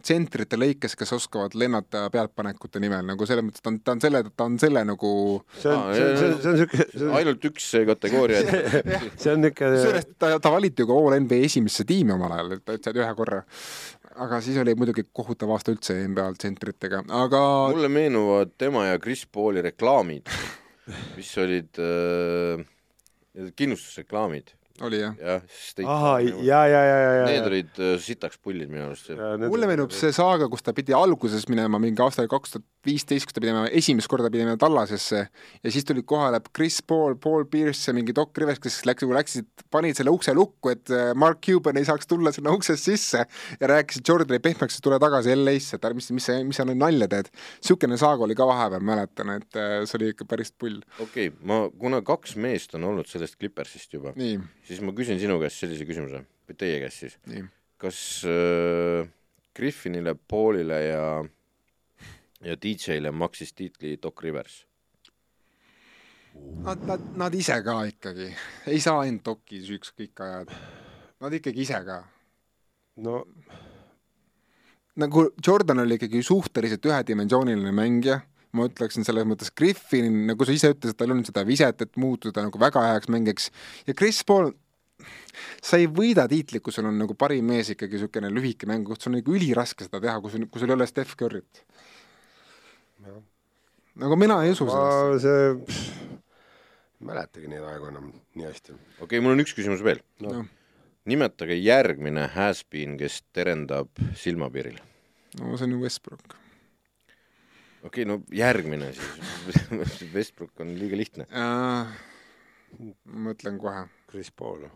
tsentrite lõikes, kes oskavad lennata pealtpanekute nimel nagu selles mõttes, ta on, ta on selle, ta on selle nagu see on see on, see on, see on siuke, ainult üks see kategooria, see on niuke, kusjuures ta, ta valiti ju ka All NBA esimesse tiimi omal ajal, et ta ütles ühe korra. aga siis oli muidugi kohutav aasta üldse NBA tsentritega, aga mulle meenuvad tema ja Chris Pauli reklaamid, mis olid äh, kindlustusreklaamid, oli jah. jah. ahah, ja, ja, ja, ja, Need ja. olid äh, sitaks pullid minu arust. mulle meenub see saaga, kus ta pidi alguses minema mingi aastal kaks tuhat viisteist, kus ta pidi minema esimest korda pidi minema Tallasesse ja siis tulid kohale Chris Paul, Paul Pierce ja mingi Doc Rivers, kes läks, läksid, panid selle ukse lukku, et äh, Mark Cuban ei saaks tulla sinna uksest sisse ja rääkisid Jordani pehmeks, et tule tagasi LA-sse, et mis, mis sa, mis sa nüüd nalja teed. niisugune saaga oli ka vahepeal, mäletan, et äh, see oli ikka päris pull. okei okay,, ma, kuna kaks meest on olnud sellest Clippersist juba, nii, siis ma küsin sinu käest sellise küsimuse, või teie käest siis. nii. kas äh, Griffinile, Paulile ja, ja DJ-le maksis tiitli Doc Rivers? Nad, nad, nad ise ka ikkagi, ei saa ainult Doci süüks kõik ajada. Nad ikkagi ise ka no nagu Jordan oli ikkagi suhteliselt ühedimensiooniline mängija, ma ütleksin selles mõttes Griffin, nagu sa ise ütlesid, tal on seda viset, et muutuda nagu väga heaks mängiks ja Chris Paul, sa ei võida tiitlit, kui sul on nagu parim mees ikkagi niisugune lühike mängukoht, sul on nagu üliraske seda teha, kui sul, kui sul ei ole Steph Curry't. nagu mina ei usu sellesse. see, ei mäletagi neid aegu enam nii hästi. okei okay,, mul on üks küsimus veel No. Nimetage järgmine has-been, kes terendab silmapiiril. no see on ju Westbrook okei okay,, no järgmine siis. Westbrook on liiga lihtne. äh,. ma mõtlen kohe. Chris Paul.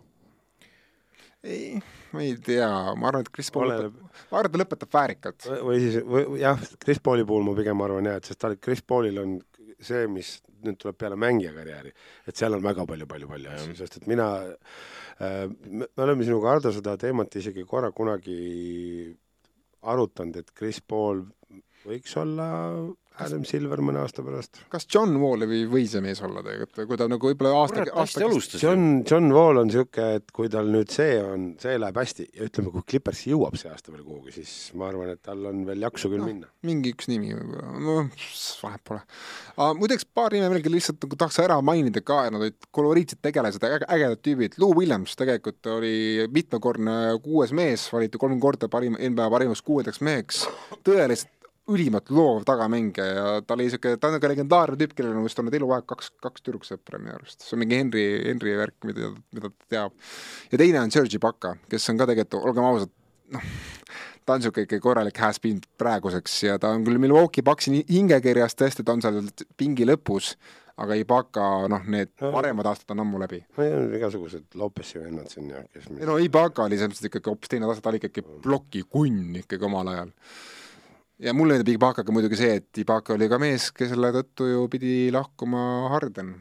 ei, ma ei tea, ma arvan, et Chris Paul Oleneb- lõpetab, ma arvan, et ta lõpetab väärikalt. või siis, või jah, Chris Pauli puhul ma pigem arvan jah, et sest tal, Chris Paulil on see, mis nüüd tuleb peale mängija karjääri, et seal on väga palju-palju-palju asju, sest et mina äh,, me oleme sinuga, Hardo, seda teemat isegi korra kunagi arutanud, et Chris Paul võiks olla Adam Silver mõne aasta pärast. kas John Wall ei või see mees olla tegelikult, kui ta nagu võib-olla aasta, aasta alustas. John, John Wall on niisugune, et kui tal nüüd see on, see läheb hästi ja ütleme, kui Clippers jõuab see aasta veel kuhugi, siis ma arvan, et tal on veel jaksu küll no, minna. mingi üks nimi võib-olla, no vahet pole. muideks paar nime veel, kelle lihtsalt nagu tahaks ära mainida ka, nad olid koloriidsed tegelased, ägedad tüübid, Lou Williams tegelikult oli mitmekordne kuues mees, valiti kolm korda parim, NBA parimaks kuuendaks meheks, tõeliselt ülimalt loov tagamängija ja ta oli niisugune, ta on niisugune legendaarne tüüp, kellel on vist olnud eluaeg kaks, kaks tüdruksõpra minu arust. see on mingi Henry, Henry värk, mida, mida ta teab. ja teine on Sergi Baka, kes on ka tegelikult, olgem ausad, noh, ta on niisugune ikka korralik has-been praeguseks ja ta on küll Milwaukee Bucksi hingekirjas tõesti, ta on seal pingi lõpus, aga Ibaka, noh, need no, paremad aastad on ammu läbi. no ja igasugused Lopesi vennad siin ja kes ei no Ibaka oli selles mõttes ikkagi hoopis teine tase, ta oli ikkagi plokikunn ikkagi omal ajal ja mulle meeldib Ibakaga muidugi see, et Ibaka oli ka mees, kelle tõttu ju pidi lahkuma Harden.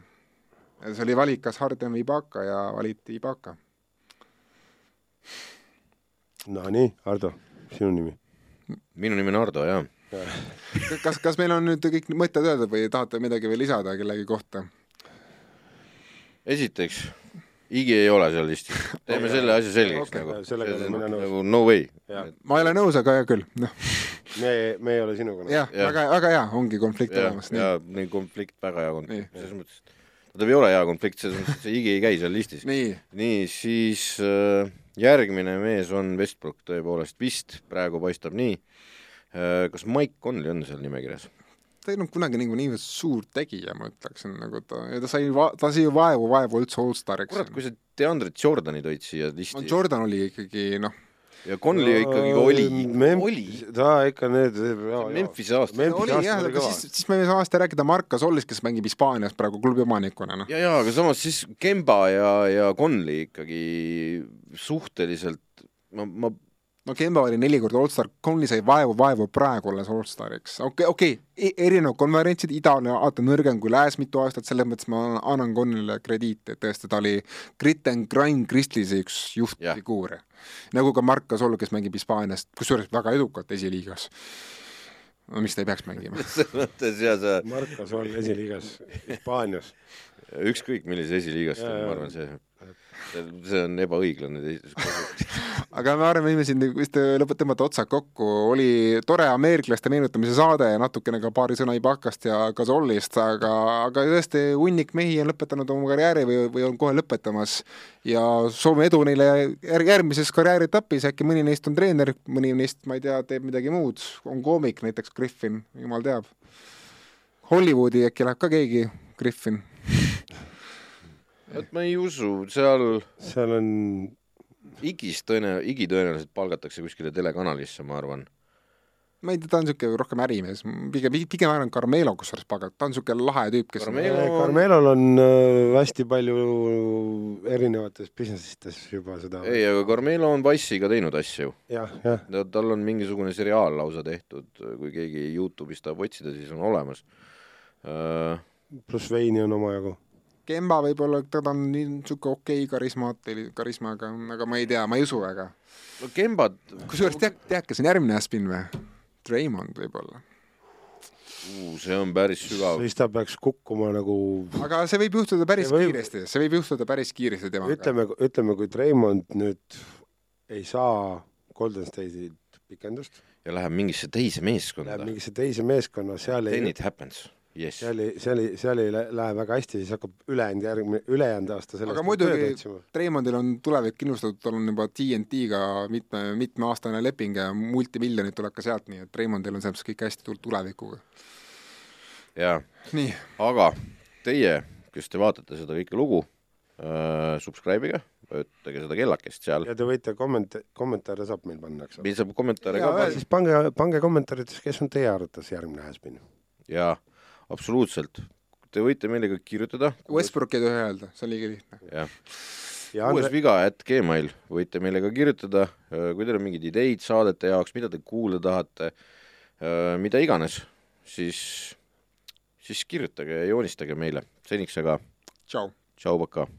see oli valik, kas Harden või Ibaka ja valiti Ibaka. Nonii, Ardo, sinu nimi? minu nimi on Ardo, jah kas, kas meil on nüüd kõik mõtted öelda või tahate midagi veel lisada kellegi kohta? esiteks Igi ei ole seal listis, teeme selle asja selgeks okay. nagu. sellega nagu no way. ma ei ole nõus, aga hea küll, noh. me, me ei ole sinuga nõus. jah ja., väga, väga hea, ongi konflikt olemas. jaa, nii konflikt, väga hea konflikt, selles mõttes, et ta ei ole hea konflikt, selles mõttes, et see Igi ei käi seal listis. nii, nii, siis äh, järgmine mees on Westbrook tõepoolest vist, praegu paistab nii äh,. kas Mike Conley on seal nimekirjas? Ta ei olnud kunagi nagu nii suur tegija, ma ütleksin, nagu ta, ta sai, ta sai vaevu, vaevu üldse allstariks. kurat, kui sa DeAndre Jordan'i toid siia listi no Jordan oli ikkagi noh, ja Conley no, ikkagi oli Mem, oli. ta ikka need Memphise aasta. oli jah, aga siis, siis me ei saa aasta rääkida Mark Gasolist, kes mängib Hispaanias praegu klubi omanikuna, noh. ja, ja aga samas siis Kemba ja, ja Conley ikkagi suhteliselt ma, ma no Kemba oli neli korda allstar, Conley sai vaevu, vaevu praegu olles allstariks, okei okay,, okei okay., erinevad konverentsid, ida on vaata nõrgem kui lääs mitu aastat, selles mõttes ma annan Conleyle krediiti, et tõesti, ta oli grit and grind Kristlise üks juhtfiguure. Yeah.. nagu ka Mark Gasol, kes mängib Hispaanias, kusjuures väga edukalt esiliigas. No miks ta ei peaks mängima? Selles mõttes ja sa Mark Gasol esiliigas Hispaanias. Ükskõik millises esiliigas ta on, ma arvan, see see on ebaõiglane aga ma arvan, võime siin vist lõpet-, tõmmata otsad kokku, oli tore ameeriklaste meenutamise saade ja natukene ka paari sõna Ibakast ja Gasolist, aga, aga tõesti hunnik mehi on lõpetanud oma karjääri või, või on kohe lõpetamas. Ja soovime edu neile järgmises karjäärietapis, äkki mõni neist on treener, mõni neist, ma ei tea, teeb midagi muud, on koomik, näiteks Griffin, jumal teab. Hollywoodi äkki läheb ka keegi, Griffin vot ma ei usu, seal seal on Igis tõene-, Igi tõenäoliselt palgatakse kuskile telekanalisse, ma arvan. ma ei tea, ta on niisugune rohkem ärimees, pigem, pigem arvan Carmelo kusjuures palgata, ta on niisugune lahe tüüp, kes Carmelo... Carmelol on äh, hästi palju erinevates businessites juba seda ei, aga Carmelo on Wise'iga teinud asju. jah, jah. tal on mingisugune seriaal lausa tehtud, kui keegi Youtube'is tahab otsida, siis on olemas uh.... pluss veini on omajagu Kemba võib-olla, ta on nii niisugune okei okay, karismaatil-, karismaga, aga ma ei tea, ma ei usu väga. no Kembad kusjuures tead, tead, kes on järgmine Aspin või? Draymond võib-olla uh,. see on päris sügav. siis ta peaks kukkuma nagu aga see võib juhtuda päris võib... kiiresti, see võib juhtuda päris kiiresti temaga. ütleme, ütleme, kui Draymond nüüd ei saa Golden State'ilt pikendust ja läheb mingisse teise meeskonda. Läheb mingisse teise meeskonna, seal Then ei it happens yes.. seal ei, seal ei, seal ei lähe väga hästi, siis hakkab ülejäänud järgmine, ülejäänud aasta sellest aga muidugi Treimondil on tulevik kindlustatud, tal on juba TNT-ga mitme, mitmeaastane leping ja multimiljonid tuleb ka sealt, nii et Treimondil on selles mõttes kõik hästi tulevikuga. jaa. aga teie, kes te vaatate seda kõike lugu äh,, subscribe ige, vajutage seda kellakest seal. ja te võite komment-, kommentaare saab meil panna, eks ole. meil saab kommentaare ka panna. siis pange, pange kommentaarides, kes on teie arvates järgmine Häspin. jaa absoluutselt. Te võite meile ka kirjutada. Westbrook ei tohi öelda, see on liiga lihtne. jah. uues viga, et Gmail, võite meile ka kirjutada, äh, kui teil on mingeid ideid saadete jaoks, mida te kuulda tahate, äh, mida iganes, siis, siis kirjutage ja joonistage meile. seniks aga tšau. tšau, pakaa